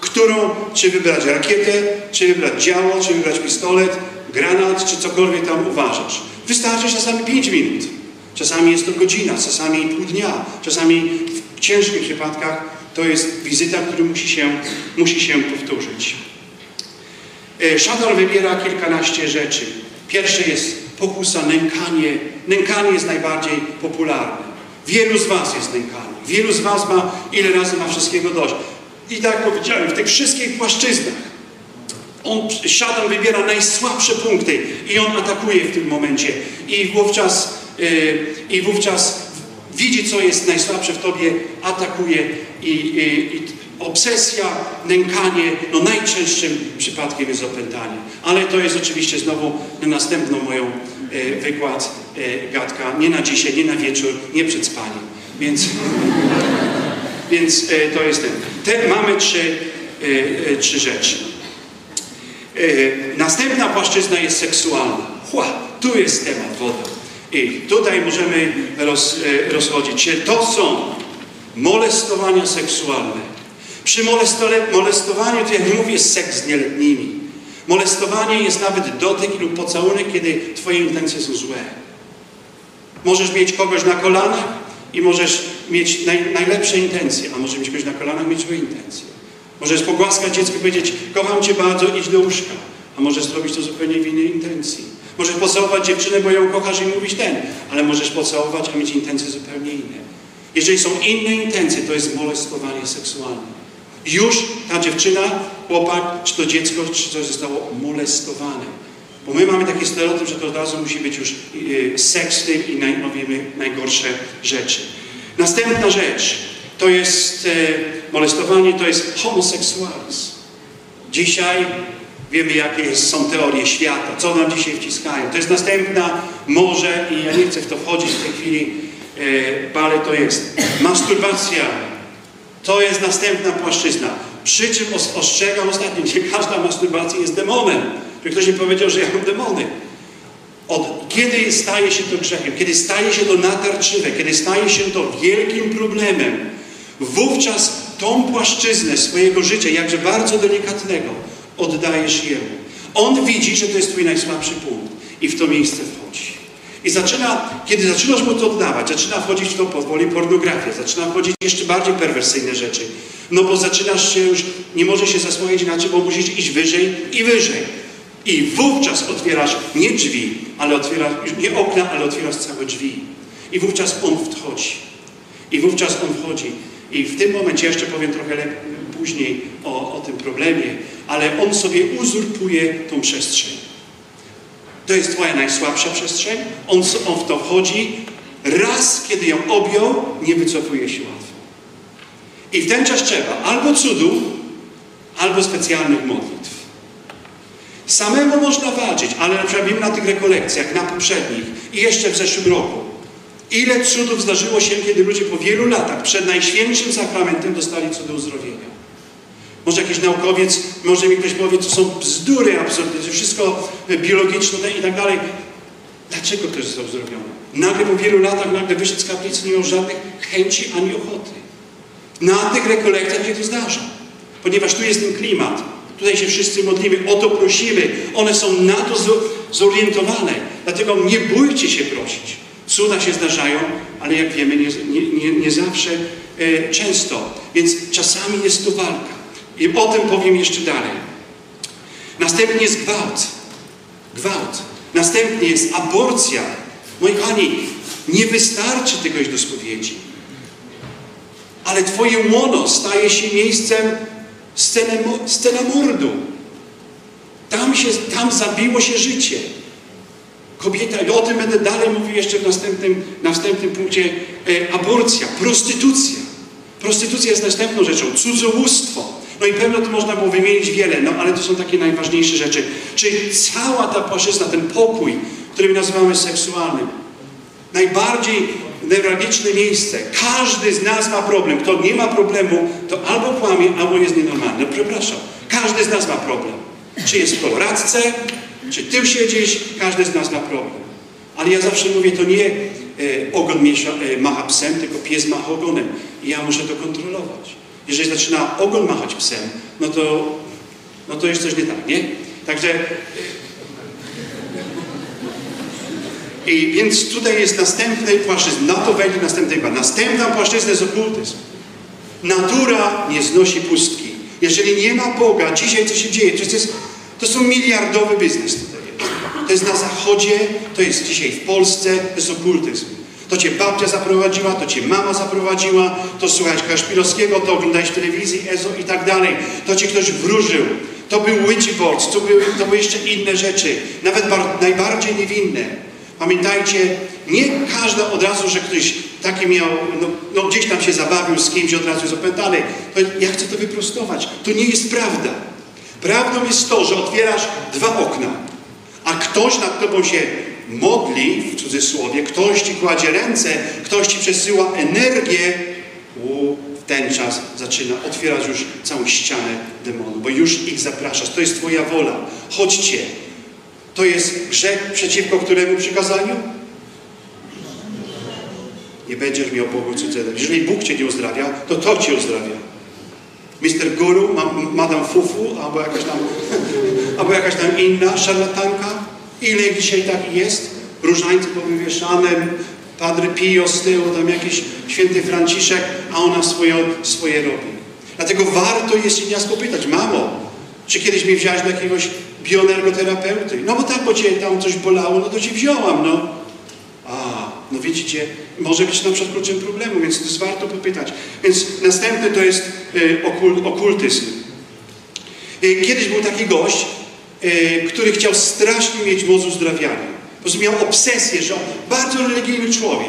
Którą, czy wybrać rakietę, czy wybrać działo, czy wybrać pistolet, granat, czy cokolwiek tam uważasz. Wystarczy czasami 5 minut. Czasami jest to godzina, czasami pół dnia, czasami w ciężkich przypadkach to jest wizyta, która musi się, musi się powtórzyć. E, Szatan wybiera kilkanaście rzeczy. Pierwsze jest pokusa, nękanie. Nękanie jest najbardziej popularne. Wielu z Was jest nękany. Wielu z Was ma, ile razy ma wszystkiego dość. I tak jak powiedziałem, w tych wszystkich płaszczyznach on, szatan wybiera najsłabsze punkty i on atakuje w tym momencie. I wówczas, yy, i wówczas widzi, co jest najsłabsze w Tobie, atakuje i, i, i obsesja, nękanie, no najczęstszym przypadkiem jest opętanie. Ale to jest oczywiście znowu na następną moją wykład, e, gadka, nie na dzisiaj, nie na wieczór, nie przed spaniem. Więc, więc e, to jest ten. Te, mamy trzy, e, e, trzy rzeczy. E, następna płaszczyzna jest seksualna. Chła, tu jest temat woda. I tutaj możemy roz, e, rozchodzić się. To są molestowania seksualne. Przy molestowaniu, to jak mówię, seks z nieletnimi. Molestowanie jest nawet dotyk lub pocałunek, kiedy Twoje intencje są złe. Możesz mieć kogoś na kolanach i możesz mieć naj, najlepsze intencje, a możesz mieć kogoś na kolanach mieć złe intencje. Możesz pogłaskać dziecko i powiedzieć, kocham Cię bardzo, idź do łóżka. A możesz zrobić to zupełnie w innej intencji. Możesz pocałować dziewczynę, bo ją kochasz i mówić ten, ale możesz pocałować, a mieć intencje zupełnie inne. Jeżeli są inne intencje, to jest molestowanie seksualne. Już ta dziewczyna, chłopak, czy to dziecko, czy coś zostało molestowane. Bo my mamy taki stereotyp, że to od razu musi być już yy, seks w tym i naj, mówimy najgorsze rzeczy. Następna rzecz to jest e, molestowanie, to jest homoseksualizm. Dzisiaj wiemy, jakie są teorie świata, co nam dzisiaj wciskają. To jest następna, może, i ja nie chcę w to wchodzić w tej chwili, e, ale to jest masturbacja, to jest następna płaszczyzna. Przy czym ostrzegam ostatnio, nie każda masturbacja jest demonem. Że ktoś mi powiedział, że ja mam demony. Od kiedy staje się to grzechem, kiedy staje się to natarczywe, kiedy staje się to wielkim problemem, wówczas tą płaszczyznę swojego życia, jakże bardzo delikatnego, oddajesz Jemu. On widzi, że to jest Twój najsłabszy punkt i w to miejsce wchodzi. I zaczyna, kiedy zaczynasz mu to oddawać, zaczyna wchodzić w to powoli pornografia, zaczyna wchodzić jeszcze bardziej perwersyjne rzeczy. No bo zaczynasz się już, nie może się zasłonić inaczej, bo musisz iść wyżej i wyżej. I wówczas otwierasz nie drzwi, ale otwierasz, nie okna, ale otwierasz całe drzwi. I wówczas On wchodzi. I wówczas On wchodzi. I w tym momencie, jeszcze powiem trochę później o, o tym problemie, ale On sobie uzurpuje tą przestrzeń. To jest Twoja najsłabsza przestrzeń. On, on w to wchodzi. Raz, kiedy ją objął, nie wycofuje się łatwo. I w ten czas trzeba albo cudów, albo specjalnych modlitw. Samemu można walczyć, ale na przykład wiem na tych rekolekcjach, na poprzednich i jeszcze w zeszłym roku. Ile cudów zdarzyło się, kiedy ludzie po wielu latach przed Najświętszym Sakramentem dostali cudy uzdrowienia. Może jakiś naukowiec, może mi ktoś powie, to są bzdury absolutnie, to wszystko biologiczne i tak dalej. Dlaczego ktoś został uzdrowiony? Nagle po wielu latach, nagle wyszedł z kaplicy, nie miał żadnych chęci ani ochoty. Na tych rekolekcjach się to zdarza. Ponieważ tu jest ten klimat. Tutaj się wszyscy modlimy, o to prosimy. One są na to zorientowane. Dlatego nie bójcie się prosić. Cuda się zdarzają, ale jak wiemy, nie, nie, nie, nie zawsze e, często. Więc czasami jest to walka. I o tym powiem jeszcze dalej. Następnie jest gwałt. Gwałt. Następnie jest aborcja. Moi kochani, nie wystarczy tego iść do spowiedzi. Ale Twoje łono staje się miejscem sceny, scena mordu. Tam, się, tam zabiło się życie. Kobieta, i o tym będę dalej mówił jeszcze w następnym, następnym punkcie, e, aborcja, prostytucja. Prostytucja jest następną rzeczą, cudzołóstwo. No i pewno to można było wymienić wiele, no ale to są takie najważniejsze rzeczy. Czyli cała ta płaszczyzna, ten pokój, który my nazywamy seksualnym. Najbardziej newralgiczne miejsce. Każdy z nas ma problem. Kto nie ma problemu, to albo kłamie, albo jest nienormalny. No przepraszam. Każdy z nas ma problem. Czy jest w koloradce, czy ty siedzisz, każdy z nas ma problem. Ale ja zawsze mówię, to nie e, ogon miesza, e, macha psem, tylko pies macha ogonem. I ja muszę to kontrolować. Jeżeli zaczyna ogon machać psem, no to, no to jest coś nie tak, nie? Także I więc tutaj jest następny płaszczyzna, na to wejdzie następny chyba. Następna płaszczyzna jest okultyzm. Natura nie znosi pustki. Jeżeli nie ma Boga, dzisiaj co się dzieje, to, jest, to są miliardowy biznes tutaj. To jest na zachodzie, to jest dzisiaj w Polsce, to jest okultyzm. To cię babcia zaprowadziła, to cię mama zaprowadziła, to słuchać Kaszpirowskiego, to oglądać w telewizji, EZO i tak dalej. To ci ktoś wróżył. To był witchy boards, to były, to były jeszcze inne rzeczy, nawet najbardziej niewinne. Pamiętajcie, nie każda od razu, że ktoś taki miał, no, no gdzieś tam się zabawił z kimś, od razu jest opętany. To ja chcę to wyprostować. To nie jest prawda. Prawdą jest to, że otwierasz dwa okna, a ktoś nad tobą się modli, w cudzysłowie, ktoś ci kładzie ręce, ktoś ci przesyła energię, u, w ten czas zaczyna otwierać już całą ścianę demonów, bo już ich zapraszasz. To jest twoja wola. Chodźcie, to jest grzech przeciwko któremu przykazaniu? Nie będziesz miał Bogu cudzego. Jeżeli Bóg Cię nie uzdrawia, to to Cię uzdrawia. Mister Guru, Madame Fufu, albo jakaś tam, albo jakaś tam inna szarlatanka. Ile dzisiaj tak jest? Różańce powywieszane, Padre Pio z tyłu, tam jakiś święty Franciszek, a ona swoje, swoje robi. Dlatego warto jest się nas popytać, mamo, czy kiedyś mnie wziąłeś do jakiegoś bioenergoterapeuty. No bo tak, bo cię tam coś bolało, no to cię wziąłam, no. A, no widzicie, może być na przykład kluczem problemu, więc to jest warto popytać. Więc następny to jest y, okul, okultyzm. Y, kiedyś był taki gość, który chciał strasznie mieć moc uzdrawiania. Po prostu miał obsesję, że on, bardzo religijny człowiek,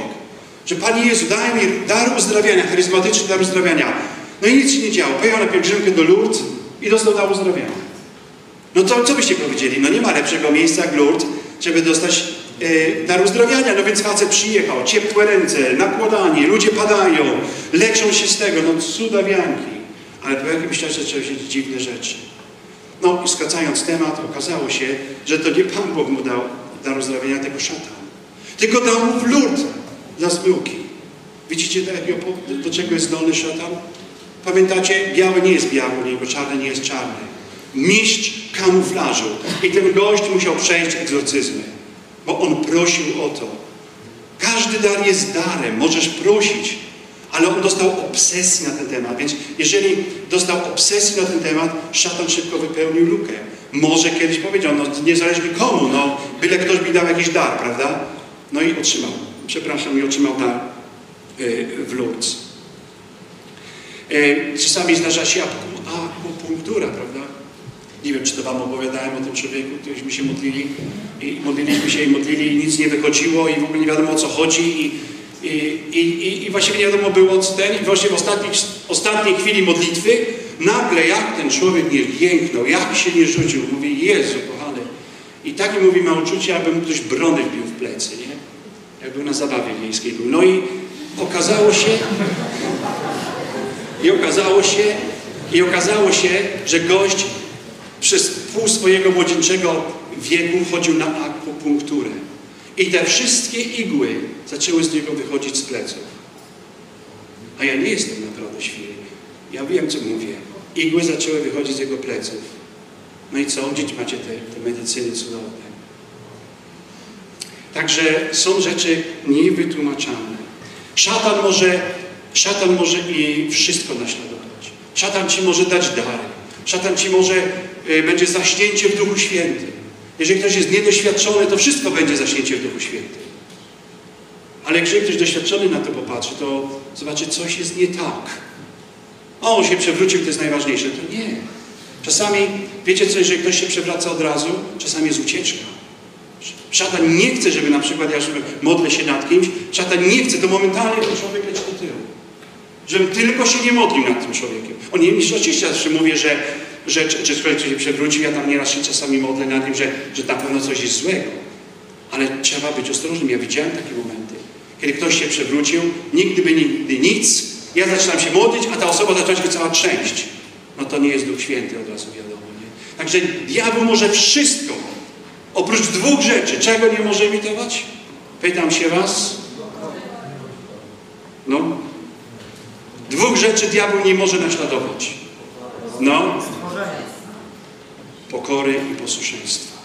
że Panie Jezu, daj mi dar uzdrawiania, charyzmatyczny dar uzdrawiania. No i nic się nie działo. Pojechał na pielgrzymkę do Lourdes i dostał dar uzdrawiania. No to co byście powiedzieli? No nie ma lepszego miejsca jak Lourdes, żeby dostać e, dar uzdrowienia. No więc facet przyjechał, ciepłe ręce, nakładanie, ludzie padają, leczą się z tego, no cudawianki. Ale po jakimś czasie zaczęły się dziwne rzeczy. No i skracając temat, okazało się, że to nie Pan Bóg mu dał dar uzdrowienia, tego szatan. Tylko dał mu w Lourdes dla zmyłki. Widzicie, do, czego jest zdolny szatan? Pamiętacie, biały nie jest biały niego, czarny nie jest czarny mistrz kamuflażu. I ten gość musiał przejść egzorcyzmy, bo on prosił o to. Każdy dar jest darem, możesz prosić, ale on dostał obsesji na ten temat. Więc jeżeli dostał obsesji na ten temat, szatan szybko wypełnił lukę. Może kiedyś powiedział, no niezależnie komu, no byle ktoś mi dał jakiś dar, prawda? No i otrzymał, przepraszam, i otrzymał dar yy, w Lourdes. Yy, czasami zdarza się akupunktura, prawda? Nie wiem, czy to Wam opowiadałem o tym człowieku, któryśmy się modlili i modliliśmy się i modlili i nic nie wychodziło i w ogóle nie wiadomo o co chodzi i, i, i, i właściwie nie wiadomo było co ten i właśnie w ostatniej, ostatniej chwili modlitwy nagle jak ten człowiek nie jęknął, jak się nie rzucił, mówi Jezu kochany i takie mówi ma uczucie, mu ktoś brony wbił w plecy, nie? Jakby na zabawie wiejskiej był. No i okazało się i okazało się i okazało się, że gość przez pół swojego młodzieńczego wieku chodził na akupunkturę. I te wszystkie igły zaczęły z niego wychodzić z pleców. A ja nie jestem naprawdę świry. Ja wiem, co mówię. Igły zaczęły wychodzić z jego pleców. No i co? Gdzie macie te, te medycyny cudowne? Także są rzeczy niewytłumaczalne. Szatan może, szatan może i wszystko naśladować. Szatan ci może dać dary. Szatan ci może, y, będzie zaśnięcie w Duchu Świętym. Jeżeli ktoś jest niedoświadczony, to wszystko będzie zaśnięcie w Duchu Świętym. Ale jeżeli ktoś doświadczony na to popatrzy, to zobaczy, coś jest nie tak. O, on się przewrócił, to jest najważniejsze. To nie. Czasami, wiecie co, jeżeli ktoś się przewraca od razu, czasami jest ucieczka. Szatan nie chce, żeby na przykład ja żeby modlę się nad kimś, szatan nie chce, to momentalnie ten człowiek leci do tyłu. Żebym tylko się nie modlił nad tym człowiekiem. On nie oczywiście zawsze mówię, że, że czy, ktoś się przewrócił, ja tam nieraz się czasami modlę nad nim, że, że na pewno coś jest złego. Ale trzeba być ostrożnym. Ja widziałem takie momenty, kiedy ktoś się przewrócił, nigdy by nigdy nic, ja zaczynam się modlić, a ta osoba zaczyna się cała trzęść. No to nie jest Duch Święty, od razu wiadomo. Nie? Także diabeł może wszystko. Oprócz dwóch rzeczy. Czego nie może imitować? Pytam się was. No. Dwóch rzeczy diabeł nie może naśladować. No. Pokory i posłuszeństwa.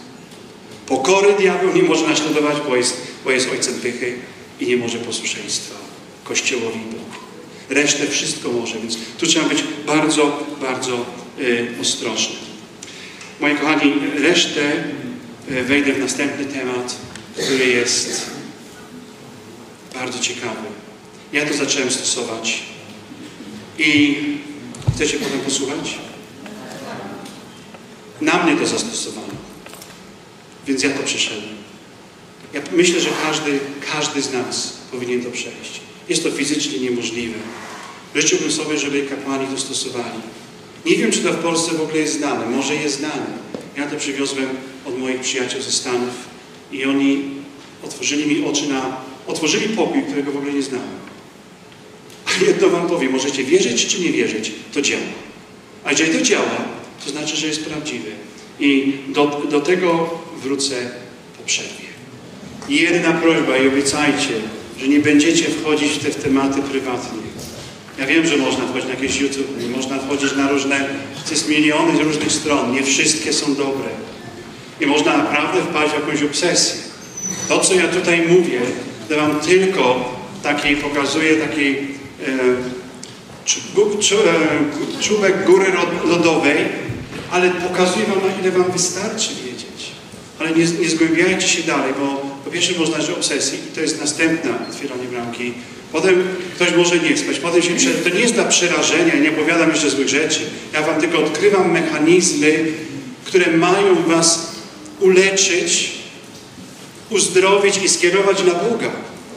Pokory diabeł nie może naśladować, bo jest, bo jest ojcem pychy i nie może posłuszeństwa Kościołowi Bogu. Resztę wszystko może, więc tu trzeba być bardzo, bardzo y, ostrożny. Moi kochani, resztę y, wejdę w następny temat, który jest bardzo ciekawy. Ja to zacząłem stosować i chcecie potem posłuchać? Na mnie to zastosowano. Więc ja to przeszedłem. Ja myślę, że każdy, każdy z nas powinien to przejść. Jest to fizycznie niemożliwe. Życzyłbym sobie, żeby kapłani to stosowali. Nie wiem, czy to w Polsce w ogóle jest znane. Może jest znane. Ja to przywiozłem od moich przyjaciół ze Stanów i oni otworzyli mi oczy na... Otworzyli pokój, którego w ogóle nie znałem. A jedno wam powiem, możecie wierzyć czy nie wierzyć, to działa. A jeżeli to działa, to znaczy, że jest prawdziwe. I do, do tego wrócę po przerwie. I jedna prośba i obiecajcie, że nie będziecie wchodzić w te w tematy prywatnie. Ja wiem, że można wchodzić na jakieś YouTube, można wchodzić na różne, jest miliony różnych stron, nie wszystkie są dobre. I można naprawdę wpaść w jakąś obsesję. To, co ja tutaj mówię, to wam tylko takiej, pokazuje takiej e, czubek góry lodowej, ale pokazuje wam, na ile wam wystarczy wiedzieć. Ale nie, nie zgłębiajcie się dalej, bo po pierwsze można że obsesji i to jest następne otwieranie bramki. Potem ktoś może nie spać, potem się prze... To nie jest dla przerażenia, nie opowiadam jeszcze złych rzeczy. Ja wam tylko odkrywam mechanizmy, które mają was uleczyć, uzdrowić i skierować na Boga.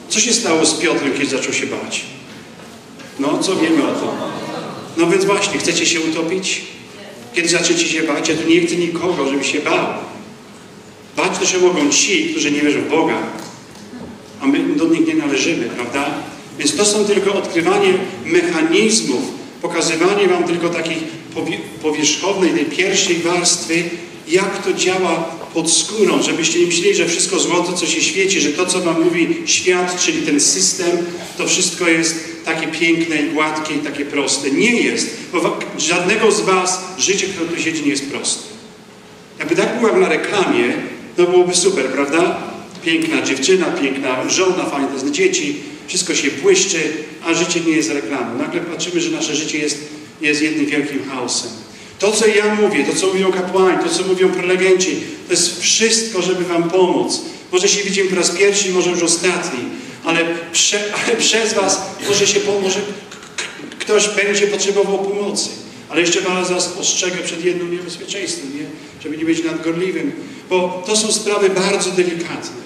Co się stało z Piotrem, kiedy zaczął się bać? No, co wiemy o tym? No więc właśnie, chcecie się utopić? Kiedy zaczniecie się bać? Ja tu nie chcę nikogo, żeby się bał. Bać to się mogą ci, którzy nie wierzą w Boga. A my do nich nie należymy, prawda? Więc to są tylko odkrywanie mechanizmów, pokazywanie wam tylko takiej powierzchownej, tej pierwszej warstwy, jak to działa pod skórą, żebyście nie myśleli, że wszystko złoto, co się świeci, że to, co wam mówi świat, czyli ten system, to wszystko jest takie piękne i gładkie i takie proste. Nie jest, bo żadnego z was życie, które tu siedzi, nie jest proste. Jakby tak było jak na reklamie, to byłoby super, prawda? Piękna dziewczyna, piękna żona, fajne dzieci, wszystko się błyszczy, a życie nie jest reklamą. Nagle patrzymy, że nasze życie jest, jest jednym wielkim chaosem. To, co ja mówię, to, co mówią kapłani, to, co mówią prelegenci, to jest wszystko, żeby wam pomóc. Może się widzimy po raz pierwszy, może już ostatni, ale, prze, ale przez was może się może ktoś będzie potrzebował pomocy. Ale jeszcze was ostrzegę przed jednym niebezpieczeństwem, nie? żeby nie być nadgorliwym, bo to są sprawy bardzo delikatne.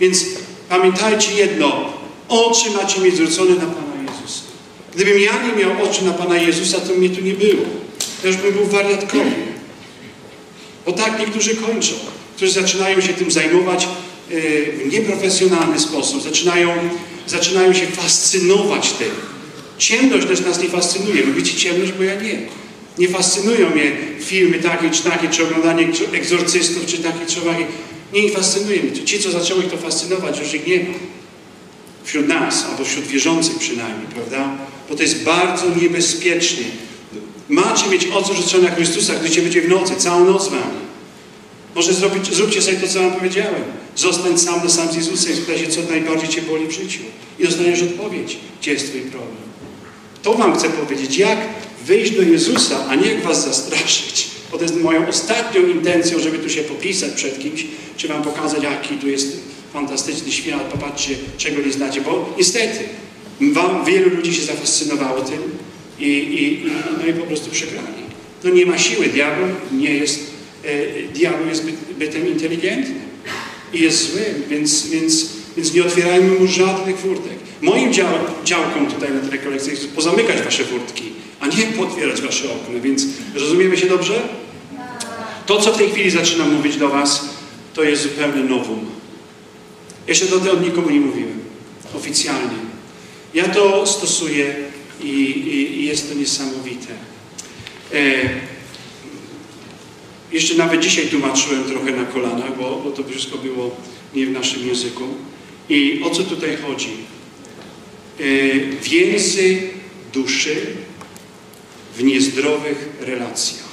Więc pamiętajcie jedno, oczy macie mieć zwrócone na Pana Jezusa. Gdybym ja nie miał oczy na Pana Jezusa, to mnie tu nie było. Ja już bym był wariatkowy. Bo tak niektórzy kończą, którzy zaczynają się tym zajmować w nieprofesjonalny sposób, zaczynają, zaczynają się fascynować tym. Ciemność też nas nie fascynuje. Lubicie ciemność, bo ja nie. Nie fascynują mnie filmy takie czy takie, czy oglądanie egzorcystów, czy takie, czy owakie. Nie fascynuje mnie. Ci, co zaczęło ich to fascynować, już ich nie ma. Wśród nas, albo wśród wierzących przynajmniej, prawda? Bo to jest bardzo niebezpiecznie. Macie mieć oczy rzucone na Chrystusa, gdy cię będzie w nocy, całą noc wam. Może zrobić, zróbcie sobie to, co wam powiedziałem. Zostań sam na sam z Jezusem spytaj się, co najbardziej cię boli w życiu. I dostaniesz odpowiedź, gdzie jest twój problem. To wam chcę powiedzieć, jak wyjść do Jezusa, a nie jak was zastraszyć. Bo to jest moją ostatnią intencją, żeby tu się popisać przed kimś, czy wam pokazać, jaki tu jest fantastyczny świat, popatrzcie, czego nie znacie. Bo niestety, wam wielu ludzi się zafascynowało tym i, i, i, no i po prostu przegrali. No nie ma siły. Diabeł nie jest, diabeł jest byt, bytem inteligentnym i jest zły, więc, więc, więc nie otwierajmy mu żadnych furtek. Moim dział, działkom tutaj na tej rekolekcji jest pozamykać wasze furtki, a nie potwierać wasze okna, więc rozumiemy się dobrze? To, co w tej chwili zaczynam mówić do was, to jest zupełnie nowum. Jeszcze do tego nikomu nie mówiłem. Oficjalnie. Ja to stosuję i, i, i jest to niesamowite. E, jeszcze nawet dzisiaj tłumaczyłem trochę na kolanach, bo, bo to wszystko było nie w naszym języku. I o co tutaj chodzi? E, więzy duszy w niezdrowych relacjach.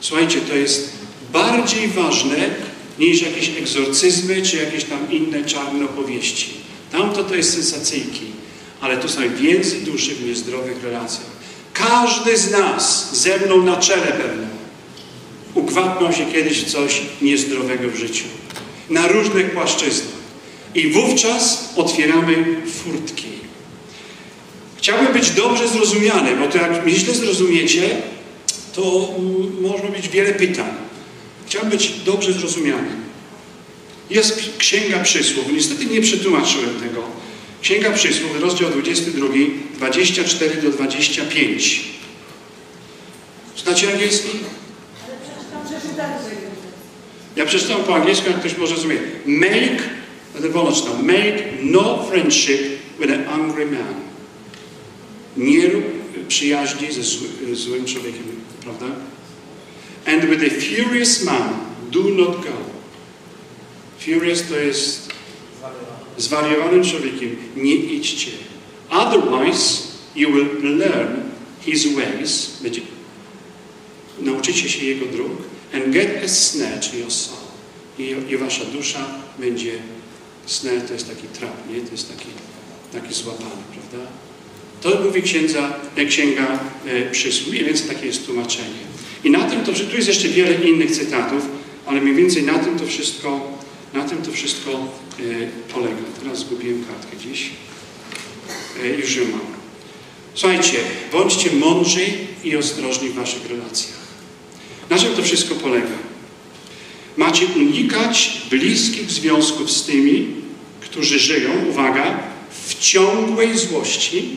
Słuchajcie, to jest bardziej ważne niż jakieś egzorcyzmy, czy jakieś tam inne czarne opowieści. Tamto to jest sensacyjki, ale to są więzy duszy w niezdrowych relacjach. Każdy z nas, ze mną na czele pewno, ukwapnął się kiedyś coś niezdrowego w życiu. Na różnych płaszczyznach. I wówczas otwieramy furtki. Chciałbym być dobrze zrozumiany, bo to jak mnie źle zrozumiecie, to może być wiele pytań. Chciałbym być dobrze zrozumiany. Jest Księga Przysłów. Niestety nie przetłumaczyłem tego. Księga Przysłów, rozdział 22, 24 do 25. Znacie angielski? Ja przeczytam po angielsku, jak ktoś może zrozumieć. Make, będę wolno czytał, make no friendship with an angry man. Nie rób przyjaźni ze zły, złym człowiekiem, prawda? And with a furious man, do not go. Furious to jest zwariowanym człowiekiem. Nie idźcie. Otherwise, you will learn his ways. Będzie, nauczycie się jego dróg. And get a snare to your soul. I, I wasza dusza będzie snare to jest taki trap, nie? To jest taki, taki złapany, prawda? To mówi księdza, księga e, przysłów, mniej więcej takie jest tłumaczenie. I na tym to, tu jest jeszcze wiele innych cytatów, ale mniej więcej na tym to wszystko, na tym to wszystko e, polega. Teraz zgubiłem kartkę gdzieś. E, już ją mam. Słuchajcie, bądźcie mądrzy i ostrożni w waszych relacjach. Na czym to wszystko polega? Macie unikać bliskich związków z tymi, którzy żyją, uwaga, w ciągłej złości,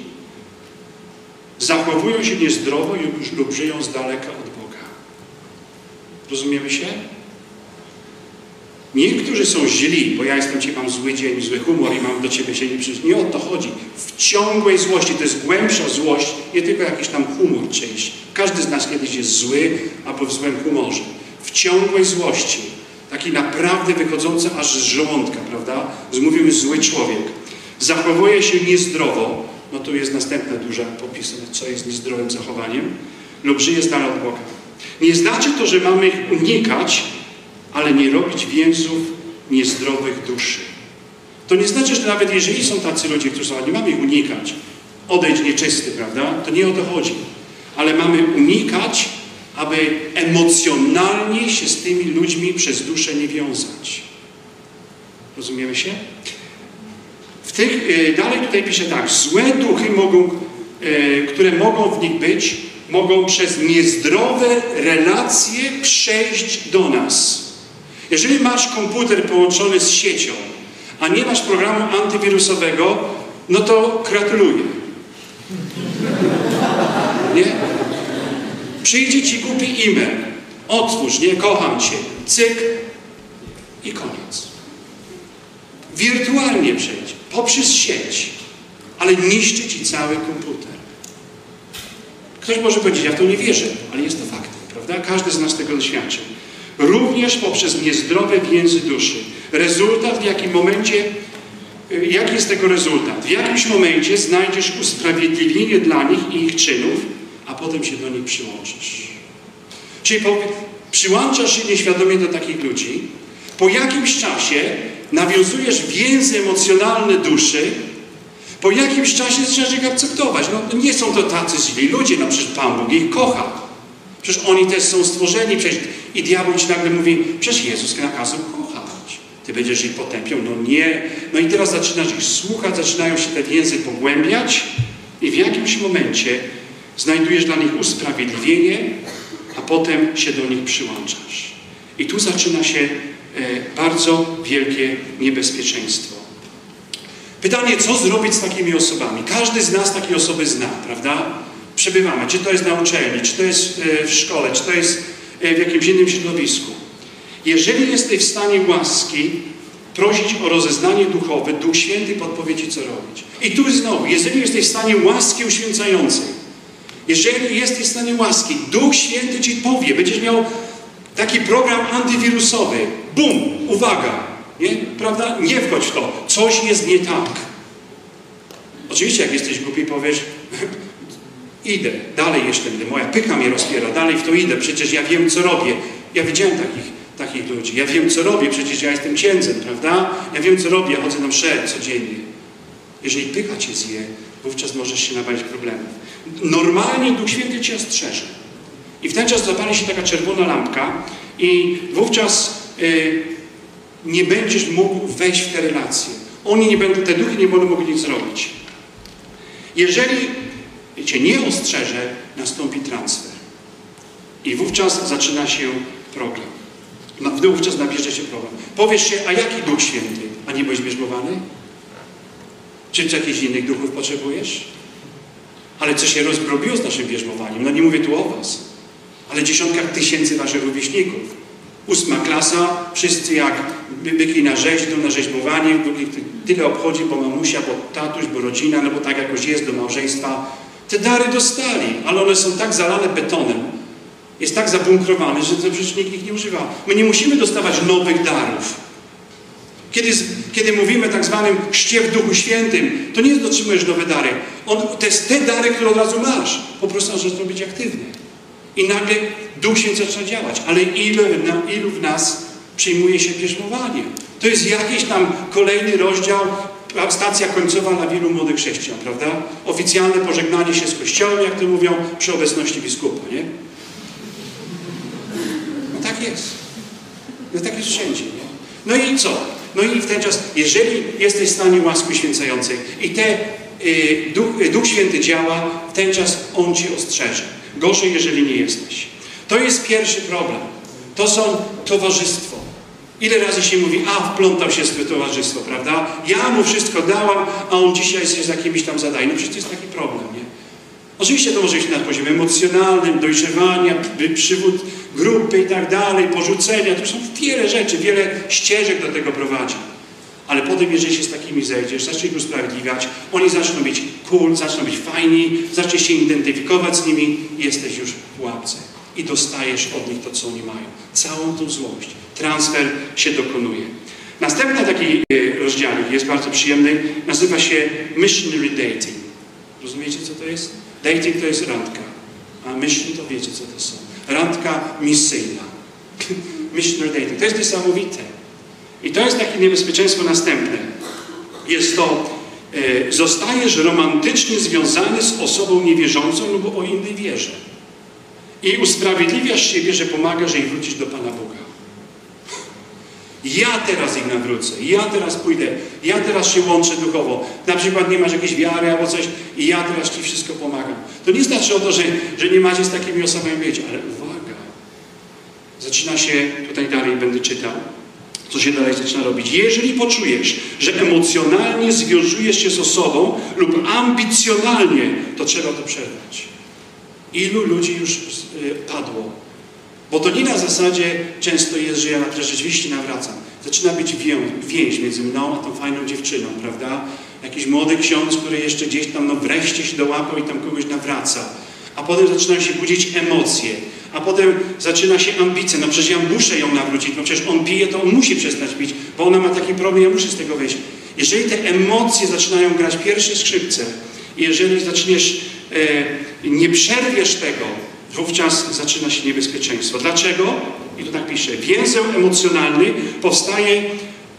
zachowują się niezdrowo lub żyją z daleka od Boga. Rozumiemy się? Niektórzy są źli, bo ja jestem Ci, mam zły dzień, zły humor i mam do Ciebie się nie przyjść. Nie o to chodzi. W ciągłej złości, to jest głębsza złość, nie tylko jakiś tam humor czyjś. Każdy z nas kiedyś jest zły albo w złym humorze. W ciągłej złości, taki naprawdę wychodzący aż z żołądka, prawda? Mówimy zły człowiek. Zachowuje się niezdrowo, no tu jest następna duża popis, co jest niezdrowym zachowaniem, lub żyje z dala od Boga. Nie znaczy to, że mamy unikać, ale nie robić więzów niezdrowych duszy. To nie znaczy, że nawet jeżeli są tacy ludzie, którzy są, nie mamy ich unikać, odejdź nieczysty, prawda? To nie o to chodzi. Ale mamy unikać, aby emocjonalnie się z tymi ludźmi przez duszę nie wiązać. Rozumiemy się? W tych, yy, dalej tutaj pisze tak, złe duchy mogą, yy, które mogą w nich być, mogą przez niezdrowe relacje przejść do nas. Jeżeli masz komputer połączony z siecią, a nie masz programu antywirusowego, no to gratuluję. Nie? Przyjdzie ci głupi e-mail. Otwórz, nie kocham cię. Cyk i koniec. Wirtualnie przejdzie, poprzez sieć, ale niszczy ci cały komputer. Ktoś może powiedzieć, ja w to nie wierzę, ale jest to faktem, prawda? Każdy z nas tego doświadczył również poprzez niezdrowe więzy duszy. Rezultat w jakim momencie, y, jaki jest tego rezultat? W jakimś momencie znajdziesz usprawiedliwienie dla nich i ich czynów, a potem się do nich przyłączysz. Czyli powie, Przyłączasz się nieświadomie do takich ludzi. Po jakimś czasie nawiązujesz więzy emocjonalne duszy. Po jakimś czasie zaczynasz ich akceptować. No nie są to tacy źli ludzie, no przecież Pan Bóg ich kocha. Przecież oni też są stworzeni. Przecież... I diabeł ci nagle mówi, przecież Jezus nakazał kochać. Ty będziesz ich potępiał? No nie. No i teraz zaczynasz ich słuchać, zaczynają się te więzy pogłębiać i w jakimś momencie znajdujesz dla nich usprawiedliwienie, a potem się do nich przyłączasz. I tu zaczyna się e, bardzo wielkie niebezpieczeństwo. Pytanie, co zrobić z takimi osobami? Każdy z nas takie osoby zna, prawda? Przebywamy, czy to jest na uczelni, czy to jest e, w szkole, czy to jest e, w jakimś innym środowisku. Jeżeli jesteś w stanie łaski prosić o rozeznanie duchowe, Duch Święty podpowiedzi, co robić. I tu znowu, jeżeli jesteś w stanie łaski uświęcającej, jeżeli jesteś w stanie łaski, Duch Święty Ci powie, będziesz miał taki program antywirusowy. Bum! Uwaga! Nie? Prawda? Nie wchodź w to. Coś jest nie tak. Oczywiście, jak jesteś głupi, powiesz idę, dalej jeszcze idę. Moja pyka mnie rozpiera, dalej w to idę. Przecież ja wiem, co robię. Ja widziałem takich, takich ludzi. Ja wiem, co robię. Przecież ja jestem księdzem, prawda? Ja wiem, co robię. Chodzę na mszę codziennie. Jeżeli pycha Cię zje, wówczas możesz się nawalić problemów. Normalnie Duch Święty Cię ostrzeże. I w ten czas zapali się taka czerwona lampka i wówczas y, nie będziesz mógł wejść w te relacje. Oni nie będą, te duchy nie będą mogli nic zrobić. Jeżeli Cię nie ostrzeże, nastąpi transfer. I wówczas zaczyna się problem. No, wówczas nabierze się problem. Powiesz się, a jaki Duch Święty? A nie byłeś bierzmowany? Czy jakichś innych duchów potrzebujesz? Ale co się rozbrobiło z naszym bierzmowaniem? No nie mówię tu o was, ale dziesiątkach tysięcy waszych rówieśników. Ósma klasa, wszyscy jak byki na rzeź, na rzeźbowanie, tyle obchodzi, bo mamusia, bo tatuś, bo rodzina, no bo tak jakoś jest do małżeństwa. Te dary dostali, ale one są tak zalane betonem, jest tak zabunkrowane, że to przecież nikt ich nie używa. My nie musimy dostawać nowych darów. Kiedy, kiedy mówimy tak zwanym chrzcie w Duchu Świętym, to nie otrzymujesz nowe dary. On, to jest te dary, które od razu masz. Po prostu zaczynasz być aktywny. I nagle Duch Święty zaczyna działać. Ale ilu, na, ilu w nas przyjmuje się bierzmowanie? To jest jakiś tam kolejny rozdział, stacja końcowa dla wielu młodych chrześcijan, prawda? Oficjalne pożegnanie się z Kościołem, jak to mówią, przy obecności biskupa, nie? No tak jest. No tak jest wszędzie, nie? No i co? No i w ten czas, jeżeli jesteś w stanie łaski święcającej i te, y, Duch, y, Duch Święty działa, w ten czas On Ci ostrzeże. Gorzej, jeżeli nie jesteś. To jest pierwszy problem. To są towarzystwo. Ile razy się mówi, a wplątał się w to towarzystwo, prawda? Ja mu wszystko dałam, a on dzisiaj jest jakimiś tam zadaniem. No przecież to jest taki problem, nie? Oczywiście to może być na poziomie emocjonalnym, dojrzewania, przywód grupy i tak dalej, porzucenia. To są wiele rzeczy, wiele ścieżek do tego prowadzi. Ale potem, jeżeli się z takimi zejdziesz, zaczniesz usprawiedliwiać, oni zaczną być cool, zaczną być fajni, zaczniesz się identyfikować z nimi jesteś już w łapce. I dostajesz od nich to, co oni mają. Całą tą złość. Transfer się dokonuje. Następny taki e, rozdział jest bardzo przyjemny, nazywa się Missionary Dating. Rozumiecie, co to jest? Dating to jest randka, a mission to wiecie, co to są. Randka misyjna. Missionary dating. To jest niesamowite. I to jest takie niebezpieczeństwo następne. Jest to, e, zostajesz romantycznie związany z osobą niewierzącą lub o innej wierze. I usprawiedliwiasz siebie, że pomagasz jej wrócić do Pana Boga. Ja teraz ich nawrócę, ja teraz pójdę, ja teraz się łączę duchowo. Na przykład nie masz jakiejś wiary albo coś i ja teraz Ci wszystko pomagam. To nie znaczy o to, że, że nie macie z takimi osobami być, ale uwaga. Zaczyna się, tutaj dalej będę czytał, co się dalej zaczyna robić. Jeżeli poczujesz, że emocjonalnie związujesz się z osobą lub ambicjonalnie, to trzeba to przerwać. Ilu ludzi już y, padło bo to nie na zasadzie często jest, że ja rzeczywiście nawracam. Zaczyna być więź między mną a tą fajną dziewczyną, prawda? Jakiś młody ksiądz, który jeszcze gdzieś tam no wreszcie się dołapał i tam kogoś nawraca. A potem zaczynają się budzić emocje. A potem zaczyna się ambicja. No przecież ja muszę ją nawrócić. No przecież on pije, to on musi przestać pić, bo ona ma taki problem, ja muszę z tego wyjść. Jeżeli te emocje zaczynają grać pierwsze skrzypce, jeżeli zaczniesz, nie przerwiesz tego, wówczas zaczyna się niebezpieczeństwo. Dlaczego? I to tak pisze. Więzeł emocjonalny powstaje,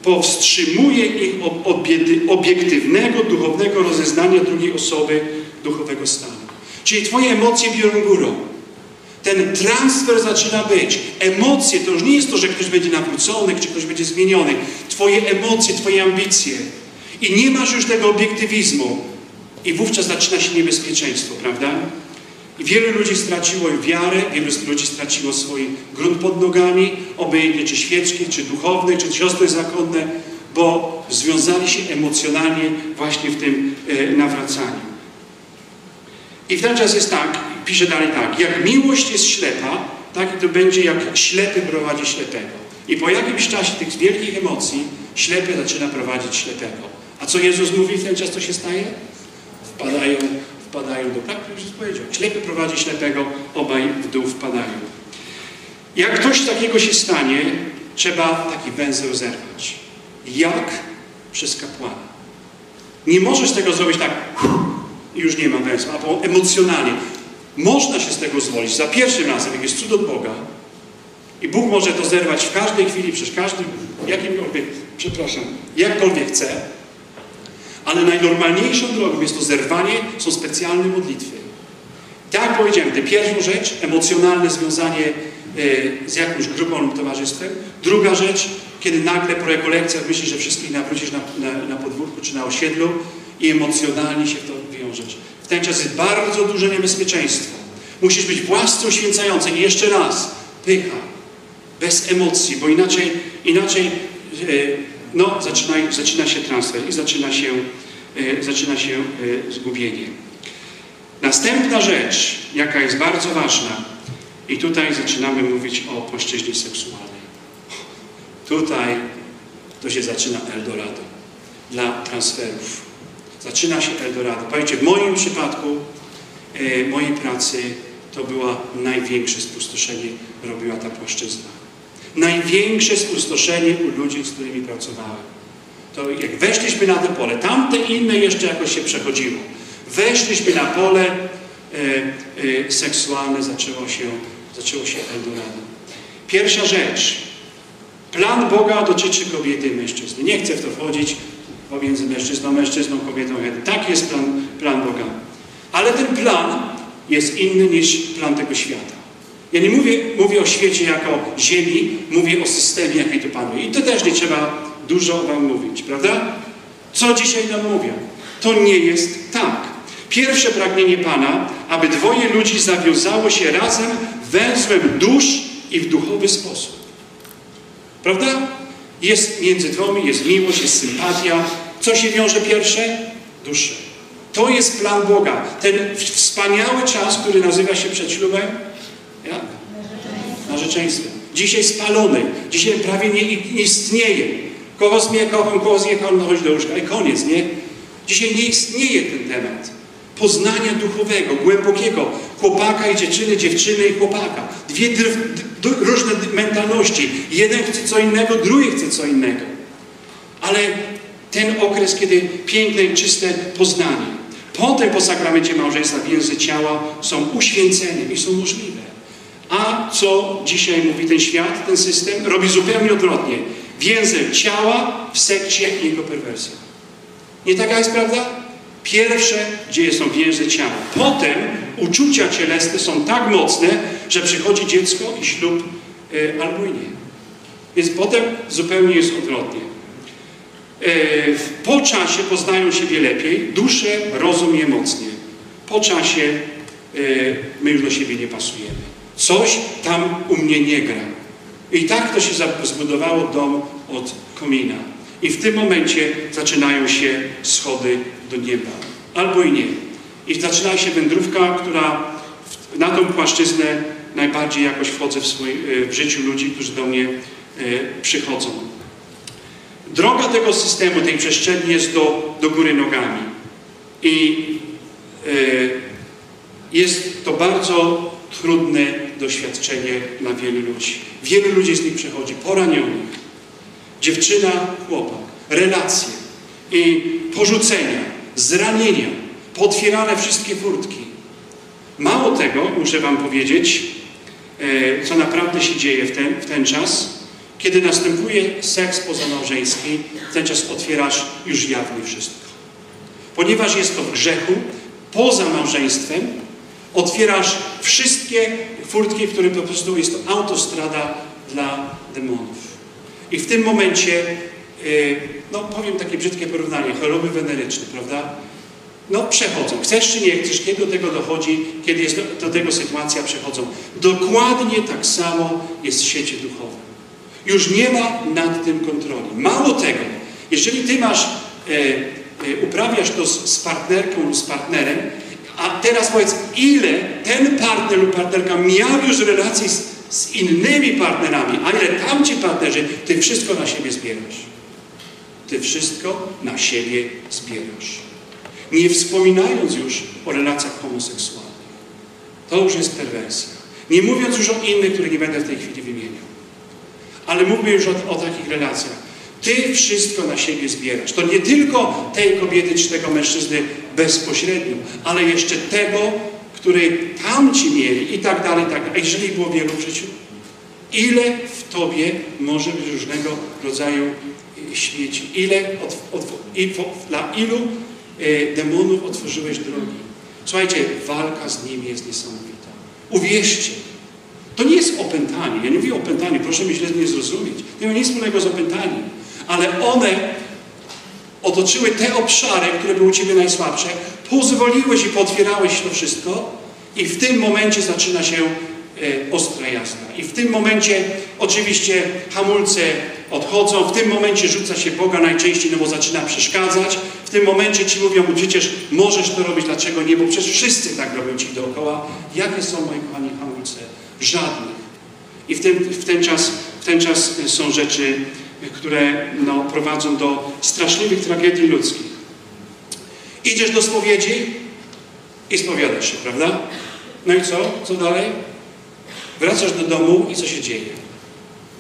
powstrzymuje ich od obiektywnego, duchownego rozeznania drugiej osoby duchowego stanu. Czyli twoje emocje biorą górą. Ten transfer zaczyna być. Emocje to już nie jest to, że ktoś będzie nawrócony, czy ktoś będzie zmieniony. Twoje emocje, twoje ambicje. I nie masz już tego obiektywizmu. I wówczas zaczyna się niebezpieczeństwo, prawda? I wielu ludzi straciło wiarę, wielu ludzi straciło swój grunt pod nogami, obojętnie czy świecki, czy duchowny, czy siostry zakonne, bo związali się emocjonalnie właśnie w tym e, nawracaniu. I w ten czas jest tak, pisze dalej tak, jak miłość jest ślepa, tak to będzie jak ślepy prowadzi ślepego. I po jakimś czasie tych wielkich emocji ślepy zaczyna prowadzić ślepego. A co Jezus mówi w ten czas, co się staje? Wpadają wpadają do... Tak, już powiedział. Ślepy prowadzi ślepego, obaj w dół wpadają. Jak coś takiego się stanie, trzeba taki węzeł zerwać. Jak? Przez kapłana. Nie możesz tego zrobić tak już nie ma węzła, albo emocjonalnie. Można się z tego zwolić. Za pierwszym razem, jak jest cud od Boga i Bóg może to zerwać w każdej chwili, przez każdym, jakimkolwiek, przepraszam, jakkolwiek chce, ale najnormalniejszą drogą jest to zerwanie, są specjalne modlitwy. Tak jak powiedziałem, tę pierwszą rzecz, emocjonalne związanie e, z jakąś grupą lub towarzystwem. Druga rzecz, kiedy nagle po rekolekcjach myślisz, że wszystkich nawrócisz na, na, na podwórku czy na osiedlu i emocjonalnie się w to wiążesz. W ten czas jest bardzo duże niebezpieczeństwo. Musisz być władcą święcającym. I jeszcze raz, pycha, bez emocji, bo inaczej, inaczej e, no, zaczyna, zaczyna się transfer i zaczyna się, e, zaczyna się e, zgubienie. Następna rzecz, jaka jest bardzo ważna, i tutaj zaczynamy mówić o płaszczyźnie seksualnej. Tutaj to się zaczyna Eldorado dla transferów. Zaczyna się Eldorado. Powiedzcie, w moim przypadku, e, mojej pracy, to była największe spustoszenie robiła ta płaszczyzna. Największe spustoszenie u ludzi, z którymi pracowałem. To jak weszliśmy na to pole, tamte inne jeszcze jakoś się przechodziło. Weszliśmy na pole e, e, seksualne, zaczęło się, zaczęło się Eldorado. Pierwsza rzecz. Plan Boga dotyczy kobiety i mężczyzny. Nie chcę w to wchodzić pomiędzy mężczyzną, mężczyzną, kobietą. Tak jest plan, plan Boga. Ale ten plan jest inny niż plan tego świata. Ja nie mówię, mówię o świecie jako ziemi, mówię o systemie, jaki tu panuje. I to też nie trzeba dużo wam mówić, prawda? Co dzisiaj nam mówią? To nie jest tak. Pierwsze pragnienie Pana, aby dwoje ludzi zawiązało się razem węzłem dusz i w duchowy sposób. Prawda? Jest między dwoma, jest miłość, jest sympatia. Co się wiąże pierwsze? Dusze. To jest plan Boga. Ten wspaniały czas, który nazywa się przed ślubem? Narzeczeństwo. Dzisiaj spalony. Dzisiaj prawie nie, nie istnieje. Kogo z mnie kocham, kogo z nie kocham, no chodź do łóżka. I koniec, nie? Dzisiaj nie istnieje ten temat. Poznania duchowego, głębokiego. Chłopaka i dziewczyny, dziewczyny i chłopaka. Dwie różne mentalności. Jeden chce co innego, drugi chce co innego. Ale ten okres, kiedy piękne i czyste poznanie. Potem po sakramencie małżeństwa więzy ciała są uświęceniem i są możliwe. A co dzisiaj mówi ten świat, ten system? Robi zupełnie odwrotnie. Więzy ciała w sekcie i jego perwersji. Nie taka jest prawda? Pierwsze dzieje są więzy ciała. Potem uczucia cielesne są tak mocne, że przychodzi dziecko i ślub yy, albo nie. Więc potem zupełnie jest odwrotnie. E, po czasie poznają siebie lepiej, duszę, rozum je mocnie. Po czasie e, my już do siebie nie pasujemy. Coś tam u mnie nie gra. I tak to się zbudowało dom od komina. I w tym momencie zaczynają się schody do nieba. Albo i nie. I zaczyna się wędrówka, która na tą płaszczyznę najbardziej jakoś wchodzę w, swój, e, w życiu ludzi, którzy do mnie przychodzą. Droga tego systemu, tej przestrzeni jest do, do góry nogami. I y, jest to bardzo trudne doświadczenie dla wielu ludzi. Wielu ludzi z nich przechodzi, poranionych. Dziewczyna, chłopak, relacje i porzucenia, zranienia, potwierane wszystkie furtki. Mało tego, muszę Wam powiedzieć, e, co naprawdę się dzieje w ten, w ten czas. Kiedy następuje seks pozamałżeński, w ten czas otwierasz już jawnie wszystko. Ponieważ jest to w grzechu, poza małżeństwem, otwierasz wszystkie furtki, w którym po prostu jest to autostrada dla demonów. I w tym momencie, yy, no powiem takie brzydkie porównanie, choroby weneryczne, prawda? No przechodzą. Chcesz czy nie chcesz, kiedy do tego dochodzi, kiedy jest do, do tego sytuacja przechodzą. Dokładnie tak samo jest w świecie duchowym. Już nie ma nad tym kontroli. Mało tego, jeżeli ty masz, e, e, uprawiasz to z, z partnerką lub z partnerem, a teraz powiedz, ile ten partner lub partnerka miał już relacji z, z innymi partnerami, a ile tamci partnerzy, ty wszystko na siebie zbierasz. Ty wszystko na siebie zbierasz. Nie wspominając już o relacjach homoseksualnych. To już jest perwersja. Nie mówiąc już o innych, które nie będę w tej chwili wymieniał. Ale mówmy już o, o takich relacjach. Ty wszystko na siebie zbierasz. To nie tylko tej kobiety czy tego mężczyzny bezpośrednio, ale jeszcze tego, który tamci mieli i tak dalej, tak dalej. A jeżeli było wielu w życiu? Ile w tobie może być różnego rodzaju śmieci? Ile od, od, dla ilu e, demonów otworzyłeś drogi? Słuchajcie, walka z nimi jest niesamowita. Uwierzcie, to nie jest opętanie. Ja nie mówię o opętaniu, proszę mnie źle nie zrozumieć. Nie ma nic wspólnego z opętaniem. Ale one otoczyły te obszary, które były u Ciebie najsłabsze, pozwoliłeś i potwierałeś to wszystko i w tym momencie zaczyna się e, ostra jazda. I w tym momencie oczywiście hamulce odchodzą, w tym momencie rzuca się Boga najczęściej, no bo zaczyna przeszkadzać. W tym momencie Ci mówią, przecież możesz to robić, dlaczego nie? Bo przecież wszyscy tak robią Ci dookoła. Jakie są, moi kochani, hamulce? Żadnych. I w ten, w ten, czas, w ten czas są rzeczy, które no, prowadzą do straszliwych tragedii ludzkich. Idziesz do spowiedzi i spowiadasz się, prawda? No i co? Co dalej? Wracasz do domu i co się dzieje?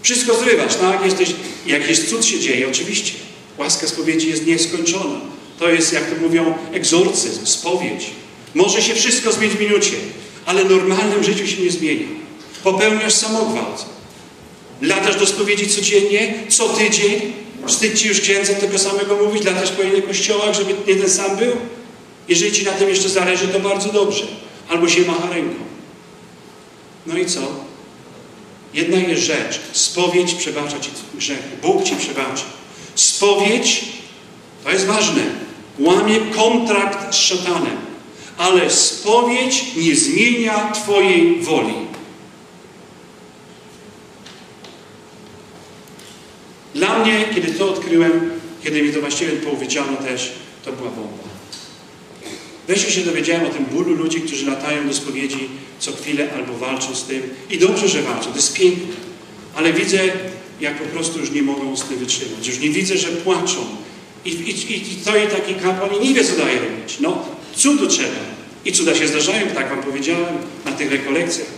Wszystko zrywasz, tak? Jesteś, jakiś cud się dzieje, oczywiście. Łaska spowiedzi jest nieskończona. To jest, jak to mówią, egzorcyzm, spowiedź. Może się wszystko zmienić w minucie, ale w normalnym życiu się nie zmienia. Popełniasz samogwałt. Latasz do spowiedzi codziennie, co tydzień. Wstyd ci już księdzem tego samego mówić, latasz po innych kościołach, żeby nie ten sam był. Jeżeli ci na tym jeszcze zależy, to bardzo dobrze. Albo się macha ręką. No i co? Jedna jest rzecz. Spowiedź przebacza ci grzechy. Bóg ci przebaczy. Spowiedź, to jest ważne, łamie kontrakt z szatanem. Ale spowiedź nie zmienia Twojej woli. Dla mnie, kiedy to odkryłem, kiedy mi to właściwie powiedziano też, to była bomba. Wreszcie się dowiedziałem o tym bólu ludzi, którzy latają do spowiedzi co chwilę albo walczą z tym. I dobrze, że walczą, to jest piękne. Ale widzę, jak po prostu już nie mogą z tym wytrzymać. Już nie widzę, że płaczą. I, i, i taki kapłan i nie wie, co daje robić. No, cudu trzeba. I cuda się zdarzają, tak wam powiedziałem, na tych rekolekcjach.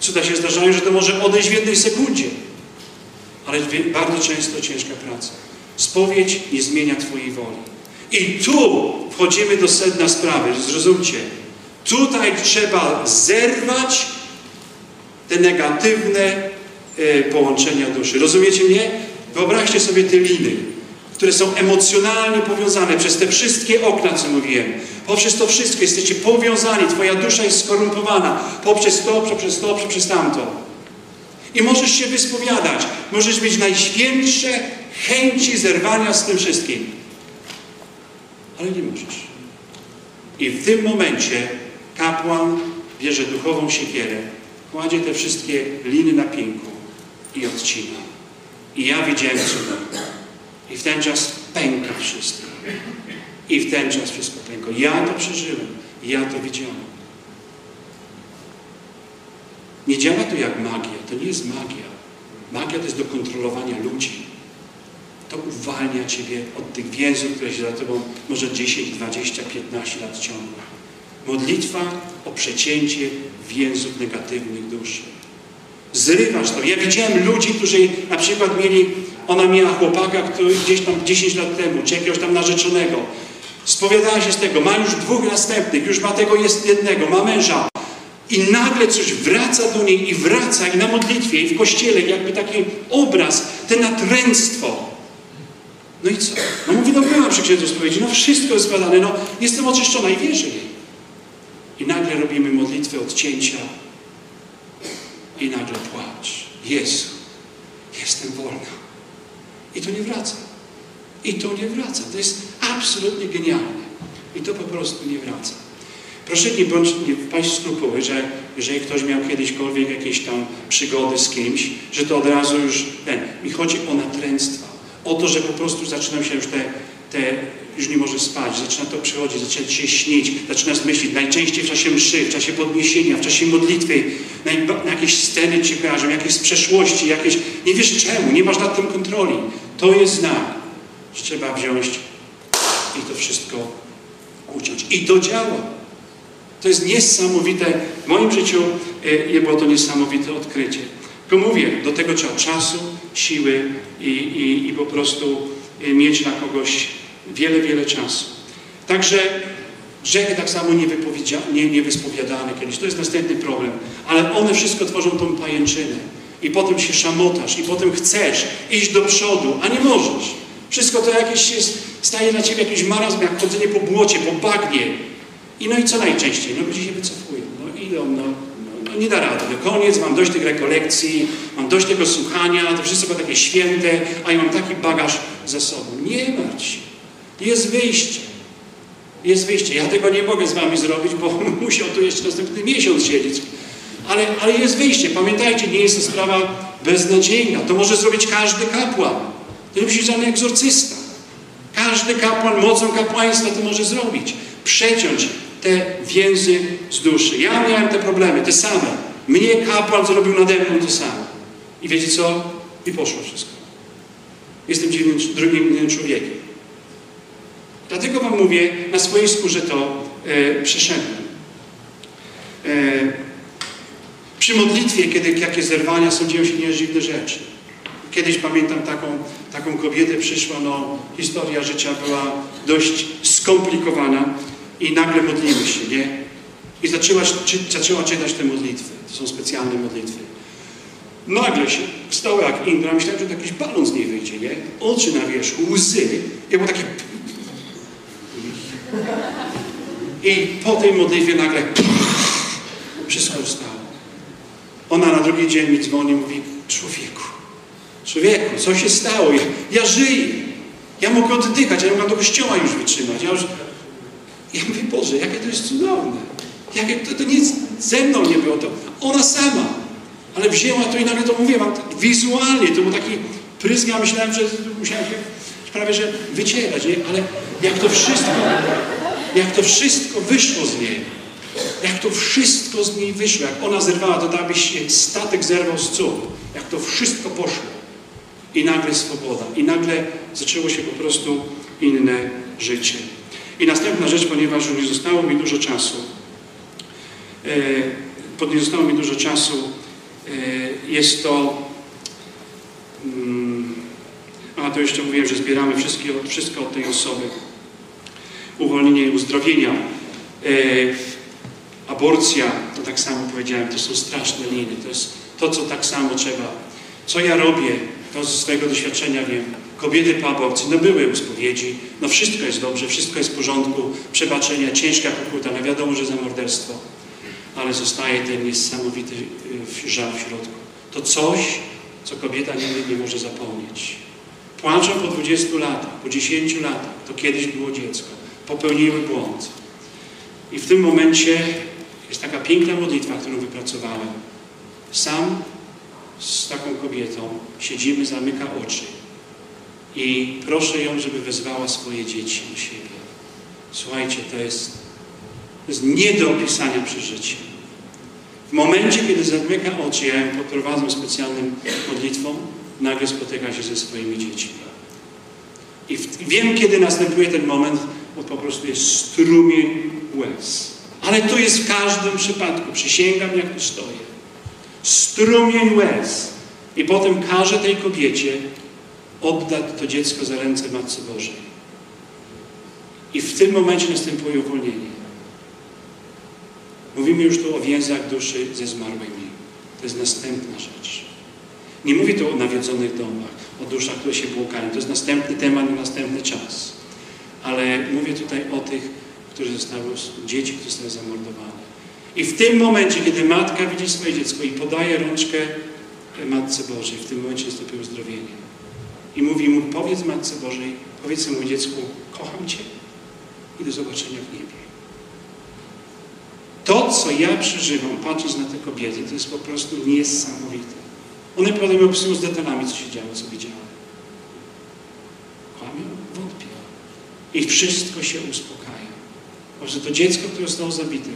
Cuda się zdarzają, że to może odejść w jednej sekundzie ale bardzo często ciężka praca. Spowiedź nie zmienia Twojej woli. I tu wchodzimy do sedna sprawy, zrozumcie. Tutaj trzeba zerwać te negatywne e, połączenia duszy. Rozumiecie mnie? Wyobraźcie sobie te liny, które są emocjonalnie powiązane przez te wszystkie okna, co mówiłem. Poprzez to wszystko jesteście powiązani. Twoja dusza jest skorumpowana. Poprzez to, poprzez to, poprzez tamto. I możesz się wyspowiadać. Możesz mieć najświętsze chęci zerwania z tym wszystkim. Ale nie możesz. I w tym momencie kapłan bierze duchową siekierę, kładzie te wszystkie liny na pinku i odcina. I ja widziałem cudem. I w ten czas pęka wszystko. I w ten czas wszystko pękło. Ja to przeżyłem. Ja to widziałem. Nie działa to jak magia. To nie jest magia. Magia to jest do kontrolowania ludzi. To uwalnia Ciebie od tych więzów, które się za Tobą może 10, 20, 15 lat ciągną. Modlitwa o przecięcie więzów negatywnych duszy. Zrywasz to. Ja widziałem ludzi, którzy na przykład mieli, ona miała chłopaka, który gdzieś tam 10 lat temu, czy jakiegoś tam narzeczonego. Spowiadała się z tego, ma już dwóch następnych, już ma tego jest jednego, ma męża. I nagle coś wraca do niej i wraca i na modlitwie, i w kościele, jakby taki obraz, te natręctwo. No i co? No mówi, no byłam przy księdzu spowiedzi, no wszystko jest badane, no jestem oczyszczona i wierzę jej. I nagle robimy modlitwę odcięcia i nagle płacz. Jezu, jestem wolna. I to nie wraca. I to nie wraca. To jest absolutnie genialne. I to po prostu nie wraca. Proszę nie, bądź, nie wpaść w skrupuły, że jeżeli ktoś miał kiedyśkolwiek jakieś tam przygody z kimś, że to od razu już ten. Mi chodzi o natręctwa. O to, że po prostu zaczynam się już te, te już nie może spać, zaczyna to przychodzić, zaczyna się śnić, zaczynasz myśleć, najczęściej w czasie mszy, w czasie podniesienia, w czasie modlitwy, na, na jakieś sceny ci kojarzą, jakieś z przeszłości, jakieś, nie wiesz czemu, nie masz nad tym kontroli. To jest znak, że trzeba wziąć i to wszystko uciąć. I to działa. To jest niesamowite, w moim życiu nie było to niesamowite odkrycie. Tylko mówię, do tego trzeba czasu, siły i, i, i po prostu mieć na kogoś wiele, wiele czasu. Także grzechy tak samo nie, niewyspowiadane kiedyś, to jest następny problem, ale one wszystko tworzą tą pajęczynę. I potem się szamotasz, i potem chcesz iść do przodu, a nie możesz. Wszystko to jakieś jest, staje na ciebie jakiś marazm, jak chodzenie po błocie, po bagnie. I no i co najczęściej? No ludzie się wycofują, no idą, no, no, no nie da rady, no koniec, mam dość tych rekolekcji, mam dość tego słuchania, to wszystko takie święte, a ja mam taki bagaż ze sobą. Nie martw się. Jest wyjście. Jest wyjście. Ja tego nie mogę z wami zrobić, bo musiał tu jeszcze następny miesiąc siedzieć. Ale, ale jest wyjście. Pamiętajcie, nie jest to sprawa beznadziejna. To może zrobić każdy kapłan. To nie musi być żaden egzorcysta. Każdy kapłan mocą kapłaństwa to może zrobić. Przeciąć te więzy z duszy. Ja miałem te problemy, te same. Mnie kapłan zrobił nade mną to samo. I wiecie co? I poszło wszystko. Jestem drugim człowiekiem. Dlatego Wam mówię, na swojej skórze to e, przeszedłem. E, przy modlitwie, kiedy jakie zerwania są, dzieją się niedziwne rzeczy. Kiedyś pamiętam taką, taką kobietę, przyszła, no historia życia była dość skomplikowana i nagle modlimy się, nie? I zaczęła, czy, zaczęła czytać te modlitwy. To są specjalne modlitwy. Nagle się wstała jak Indra, myślałem, że jakiś balon z niej wyjdzie, nie? Oczy na wierzchu, łzy. I było takie i po tej modlitwie nagle wszystko ustało. Ona na drugi dzień mi dzwoni mówi, człowieku, człowieku, co się stało? Ja, ja żyję. Ja mogę oddychać, ja mogę do kościoła już wytrzymać. Ja, już... ja mówię, Boże, jakie to jest cudowne. Jakie to, to nic ze mną nie było, to ona sama. Ale wzięła to i nagle to mówię wam wizualnie, to był taki pryzg, ja myślałem, że musiałem się prawie, że wycierać, nie? ale jak to wszystko jak to wszystko wyszło z niej. Jak to wszystko z niej wyszło. Jak ona zerwała, to tak się statek zerwał z cudu. Jak to wszystko poszło. I nagle swoboda. I nagle zaczęło się po prostu inne życie. I następna rzecz, ponieważ już nie zostało mi dużo czasu, e, nie zostało mi dużo czasu, e, jest to mm, a to jeszcze mówiłem, że zbieramy wszystko, od tej osoby uwolnienia i uzdrowienia. E, aborcja, to tak samo powiedziałem, to są straszne liny. To jest to, co tak samo trzeba. Co ja robię, to ze swojego doświadczenia wiem. Kobiety po aborcji, no były u spowiedzi, no wszystko jest dobrze, wszystko jest w porządku, przebaczenia, ciężka pokuta, no wiadomo, że za morderstwo, ale zostaje ten niesamowity y, żal w środku. To coś, co kobieta nigdy nie może zapomnieć. Płaczą po 20 latach, po 10 latach, to kiedyś było dziecko popełniły błąd. I w tym momencie jest taka piękna modlitwa, którą wypracowałem. Sam z taką kobietą siedzimy, zamyka oczy i proszę ją, żeby wezwała swoje dzieci do siebie. Słuchajcie, to jest, to jest nie do opisania przeżycie. W momencie, kiedy zamyka oczy, ja ją podprowadzam specjalnym modlitwą, nagle spotyka się ze swoimi dziećmi. I w, wiem, kiedy następuje ten moment, bo po prostu jest strumień łez. Ale to jest w każdym przypadku. Przysięgam, jak tu stoję. Strumień łez. I potem każe tej kobiecie oddać to dziecko za ręce Matce Bożej. I w tym momencie następuje uwolnienie. Mówimy już tu o więzach duszy ze zmarłymi. To jest następna rzecz. Nie mówię tu o nawiedzonych domach, o duszach, które się błąkają. To jest następny temat na następny czas. Ale mówię tutaj o tych, którzy zostały, dzieci, które zostały zamordowane. I w tym momencie, kiedy matka widzi swoje dziecko i podaje rączkę Matce Bożej, w tym momencie nastąpi uzdrowienie. I mówi mu, powiedz Matce Bożej, powiedz mojemu dziecku, kocham Cię i do zobaczenia w niebie. To, co ja przeżywam, patrząc na te kobiety, to jest po prostu niesamowite. One potem opisują z detalami, co się działo, co widziały. Kłamią? Wątpię. I wszystko się uspokaja. Może to dziecko, które zostało zabite,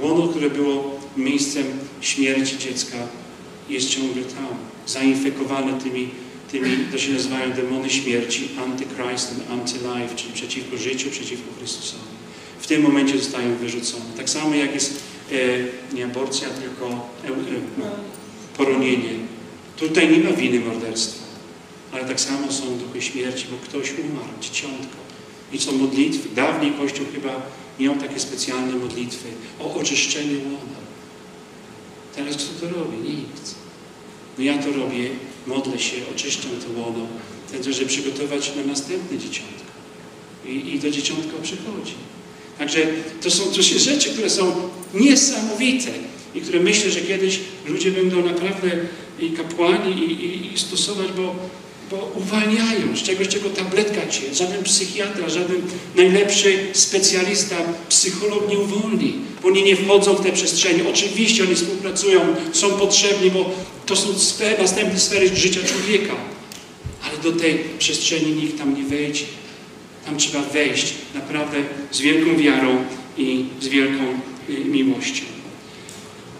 łono, które było miejscem śmierci dziecka, jest ciągle tam, zainfekowane tymi, tymi to się nazywają demony śmierci, antychrist and anti-life, czyli przeciwko życiu, przeciwko Chrystusowi. W tym momencie zostają wyrzucone. Tak samo jak jest e, nie aborcja, tylko e, e, no, poronienie. Tutaj nie ma winy morderstwa, ale tak samo są duchy śmierci, bo ktoś umarł, dzieciątko. I są modlitwy. Dawniej Kościół chyba miał takie specjalne modlitwy o oczyszczenie łona. Teraz kto to robi? Nikt. No ja to robię, modlę się, oczyszczam to łono, wtedy, żeby przygotować na następne dzieciątko. I, i to dzieciątko przychodzi. Także to są to się rzeczy, które są niesamowite i które myślę, że kiedyś ludzie będą naprawdę i kapłani i, i, i stosować, bo, bo uwalniają z czegoś, czego tabletka cię, żaden psychiatra, żaden najlepszy specjalista, psycholog nie uwolni, oni nie wchodzą w te przestrzenie. Oczywiście oni współpracują, są potrzebni, bo to są sfer, następne sfery życia człowieka, ale do tej przestrzeni nikt tam nie wejdzie. Tam trzeba wejść naprawdę z wielką wiarą i z wielką y, miłością.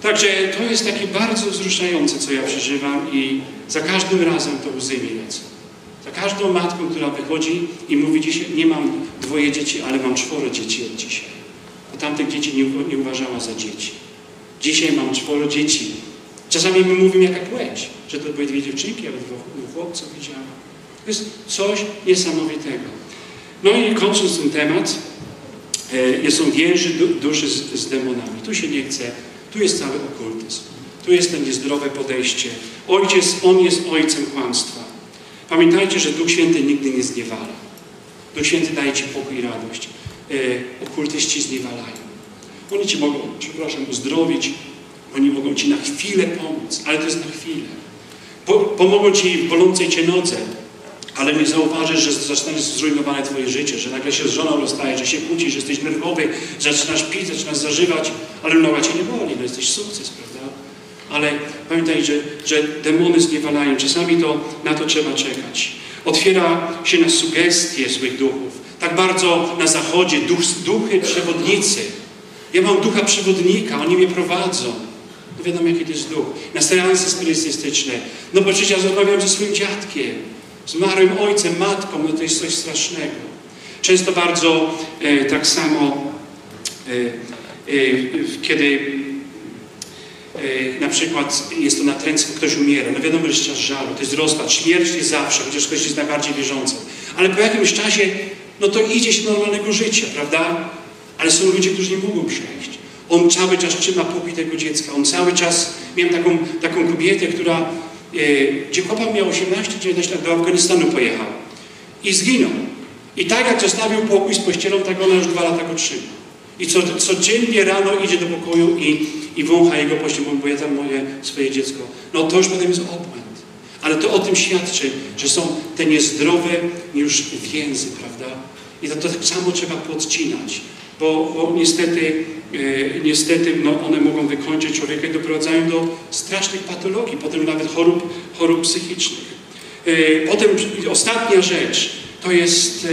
Także to jest takie bardzo wzruszające, co ja przeżywam i za każdym razem to łzy mi lecą. Za każdą matką, która wychodzi i mówi dzisiaj, nie mam dwoje dzieci, ale mam czworo dzieci od dzisiaj. Bo tamtych dzieci nie, nie uważała za dzieci. Dzisiaj mam czworo dzieci. Czasami my mówimy jaka płeć, że to były dwie dziewczynki, albo dwóch chłopców widziałam. To jest coś niesamowitego. No i kończąc ten temat, e, są więzi duszy z, z demonami. Tu się nie chce, tu jest cały okultyzm. Tu jest to niezdrowe podejście. Ojciec, On jest ojcem kłamstwa. Pamiętajcie, że Duch Święty nigdy nie zniewala. Duch Święty daje Ci pokój i radość. E, okultyści zniewalają. Oni Ci mogą, przepraszam, uzdrowić, oni mogą Ci na chwilę pomóc, ale to jest na chwilę. Po, pomogą Ci w bolącej Cię nodze, ale nie zauważysz, że zaczynasz zrujnowane Twoje życie, że nagle się z żoną rozstajesz, że się kłócisz, że jesteś nerwowy, zaczynasz pić, zaczynasz zażywać, ale noga Cię nie boli, no jesteś sukces, prawda? Ale pamiętaj, że, że demony zniewalają. Czasami to, na to trzeba czekać. Otwiera się na sugestie złych duchów. Tak bardzo na zachodzie duch, duchy przewodnicy. Ja mam ducha przewodnika, oni mnie prowadzą. No wiadomo, jaki to jest duch. Na seanse spirytystyczne. No bo przecież ja rozmawiam ze swoim dziadkiem zmarłym ojcem, matką, no to jest coś strasznego. Często bardzo e, tak samo, e, e, kiedy e, na przykład jest to natręctwo, ktoś umiera, no wiadomo, że czas żalu, to jest rozpad, śmierć jest zawsze, chociaż ktoś jest najbardziej wierzący. Ale po jakimś czasie, no to idzie się do normalnego życia, prawda? Ale są ludzie, którzy nie mogą przejść. On cały czas trzyma pokój tego dziecka, on cały czas, miałem taką, taką kobietę, która gdzie chłopak miał 18-19 lat, do Afganistanu pojechał i zginął. I tak jak zostawił pokój z pościelą, tak ona już dwa lata go trzyma. I co, codziennie rano idzie do pokoju i, i wącha jego pościel, bo ja tam moje swoje dziecko. No to już potem jest obłęd. Ale to o tym świadczy, że są te niezdrowe już więzy, prawda? I to, to tak samo trzeba podcinać, bo, bo niestety E, niestety no, one mogą wykończyć człowieka i doprowadzają do strasznych patologii, potem nawet chorób, chorób psychicznych. E, potem ostatnia rzecz to jest e,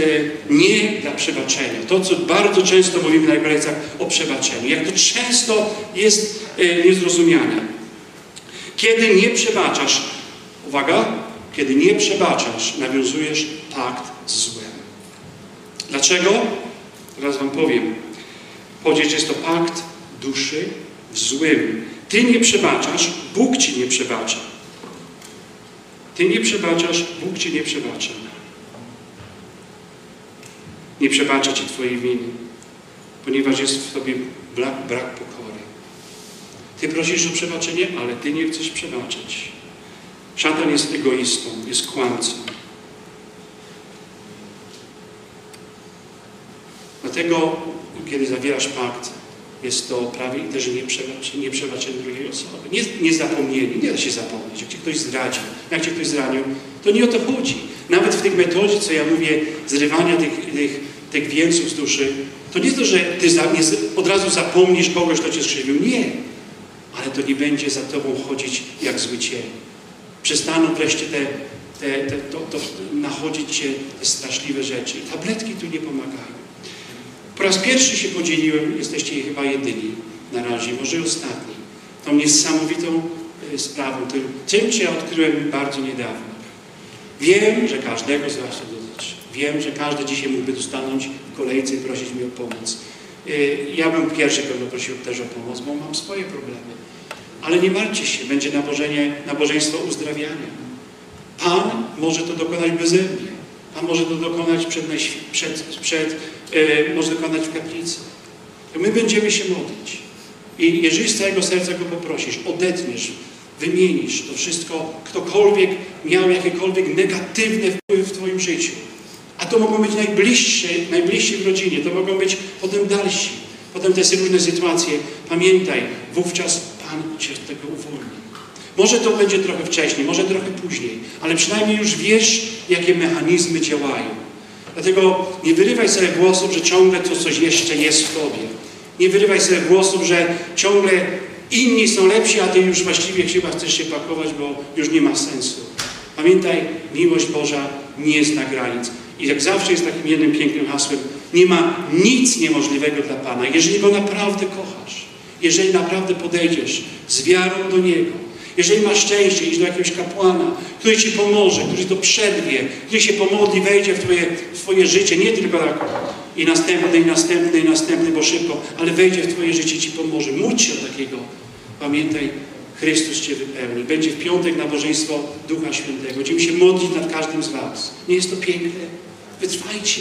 nie dla przebaczenia. To, co bardzo często mówimy na Hebrajcach o przebaczeniu. Jak to często jest niezrozumiane. Kiedy nie przebaczasz, uwaga, kiedy nie przebaczasz, nawiązujesz pakt z złem. Dlaczego? Teraz Wam powiem. Powiedzieć, jest to pakt duszy w złym. Ty nie przebaczasz, Bóg ci nie przebacza. Ty nie przebaczasz, Bóg ci nie przebacza. Nie przebacza ci twojej winy, ponieważ jest w tobie brak, brak pokory. Ty prosisz o przebaczenie, ale Ty nie chcesz przebaczyć. Szatan jest egoistą, jest kłamcą. Dlatego, kiedy zawierasz pakt, jest to prawie też nieprzebaczenie, nieprzebaczenie drugiej osoby. Nie, nie zapomnienie, nie da się zapomnieć. Jak cię ktoś zdradził, jak cię ktoś zranił, to nie o to chodzi. Nawet w tej metodzie, co ja mówię, zrywania tych, tych, tych więzów z duszy, to nie to, że ty za, nie, od razu zapomnisz kogoś, kto cię skrzywił. Nie. Ale to nie będzie za tobą chodzić jak zły cień. Przestaną wreszcie te, te, te, to, to nachodzić cię te straszliwe rzeczy. Tabletki tu nie pomagają. Po raz pierwszy się podzieliłem, jesteście chyba jedyni na razie, może ostatni, tą niesamowitą e, sprawą, tym, tym, co ja odkryłem bardzo niedawno. Wiem, że każdego z Was to dotyczy. Wiem, że każdy dzisiaj mógłby stanąć w kolejce i prosić mnie o pomoc. E, ja bym pierwszy pewno prosił też o pomoc, bo mam swoje problemy. Ale nie martwcie się, będzie nabożenie, nabożeństwo uzdrawiania. Pan może to dokonać beze mnie. Pan może to dokonać przed, przed, przed e, może dokonać w kaplicy. My będziemy się modlić. I jeżeli z całego serca Go poprosisz, odetniesz, wymienisz to wszystko, ktokolwiek miał jakiekolwiek negatywne wpływy w Twoim życiu. A to mogą być najbliżsi, najbliżsi w rodzinie, to mogą być potem dalsi. Potem te różne sytuacje. Pamiętaj, wówczas Pan Cię z tego uwolni. Może to będzie trochę wcześniej, może trochę później, ale przynajmniej już wiesz, jakie mechanizmy działają. Dlatego nie wyrywaj sobie głosów, że ciągle to coś jeszcze jest w Tobie. Nie wyrywaj sobie głosów, że ciągle inni są lepsi, a Ty już właściwie chyba chcesz się pakować, bo już nie ma sensu. Pamiętaj, miłość Boża nie zna granic. I jak zawsze jest takim jednym pięknym hasłem, nie ma nic niemożliwego dla Pana. Jeżeli Go naprawdę kochasz, jeżeli naprawdę podejdziesz z wiarą do Niego, jeżeli masz szczęście, iść do jakiegoś kapłana, który Ci pomoże, który to przerwie, który się pomodli, wejdzie w Twoje, w twoje życie, nie tylko tak i następny, i następny, i następny, bo szybko, ale wejdzie w Twoje życie Ci pomoże. Módl się o takiego. Pamiętaj, Chrystus Cię wypełni. Będzie w piątek nabożeństwo Ducha Świętego. Będziemy się modlić nad każdym z Was. Nie jest to piękne? Wytrwajcie.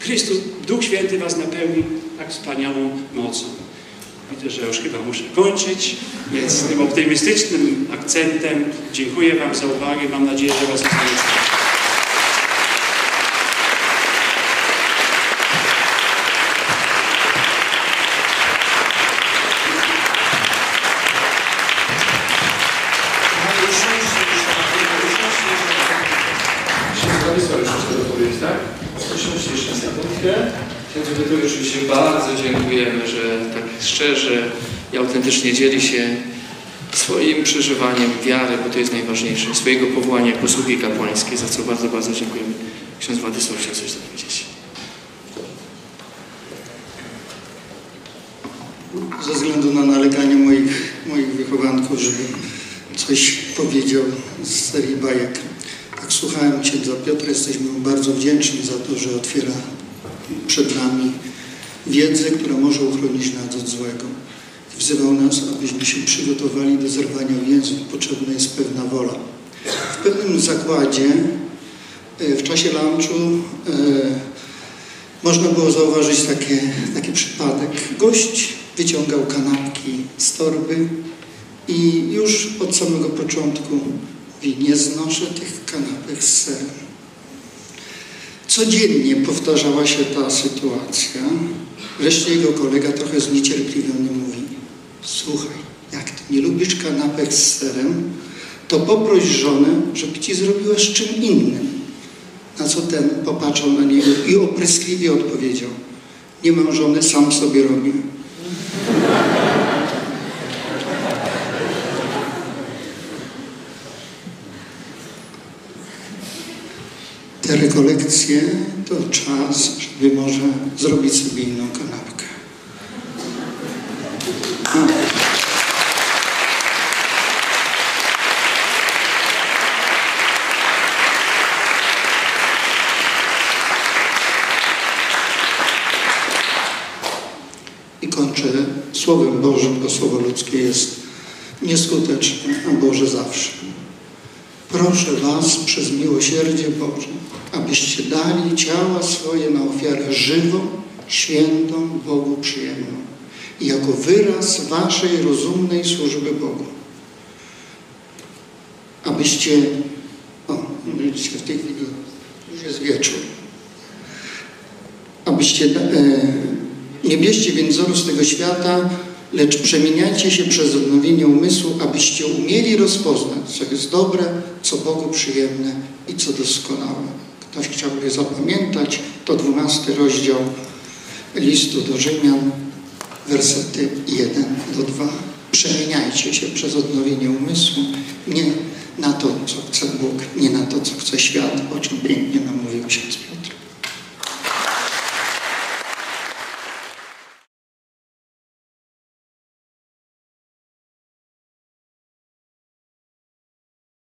Chrystus, Duch Święty Was napełni tak wspaniałą mocą. Widzę, że już chyba muszę kończyć, więc z tym optymistycznym akcentem dziękuję Wam za uwagę. Mam nadzieję, że Was zostanie. oczywiście bardzo dziękujemy, że tak szczerze i autentycznie dzieli się swoim przeżywaniem wiary, bo to jest najważniejsze, swojego powołania jako sługi kapłańskiej, za co bardzo, bardzo dziękujemy. Ksiądz Władysław chciał coś dopowiedzieć. Ze względu na naleganie moich, moich wychowanków, żeby coś powiedział z serii bajek. Tak słuchałem księdza Piotra, jesteśmy mu bardzo wdzięczni za to, że otwiera przed nami wiedzę, która może uchronić nas od złego. Wzywał nas, abyśmy się przygotowali do zerwania więzów. Potrzebna jest pewna wola. W pewnym zakładzie e, w czasie lunchu e, można było zauważyć takie, taki przypadek. Gość wyciągał kanapki z torby i już od samego początku mówi, nie znoszę tych kanapek z serem. Codziennie powtarzała się ta sytuacja. Wreszcie jego kolega trochę zniecierpliwiony mówi Słuchaj, jak ty nie lubisz kanapek z serem, to poproś żonę, żeby ci zrobiła z czym innym. Na co ten popatrzył na niego i opryskliwie odpowiedział Nie mam żony, sam sobie robię. te rekolekcje to czas, żeby może zrobić sobie inną kanapkę. I kończę Słowem Bożym, bo Słowo ludzkie jest nieskuteczne, a Boże zawsze. Proszę Was przez miłosierdzie Boże, abyście dali ciała swoje na ofiarę żywą, świętą, Bogu przyjemną. Jako wyraz waszej rozumnej służby Bogu. Abyście, o, widzicie, w tej chwili już jest wieczór, abyście e, nie bierzcie więc wzoru z tego świata, lecz przemieniajcie się przez odnowienie umysłu, abyście umieli rozpoznać, co jest dobre, co Bogu przyjemne i co doskonałe. Ktoś chciałby zapamiętać, to dwunasty rozdział listu do Rzymian, wersety 1 do 2. Przemieniajcie się przez odnowienie umysłu, nie na to, co chce Bóg, nie na to, co chce świat, o czym pięknie nam mówił ksiądz Piotr.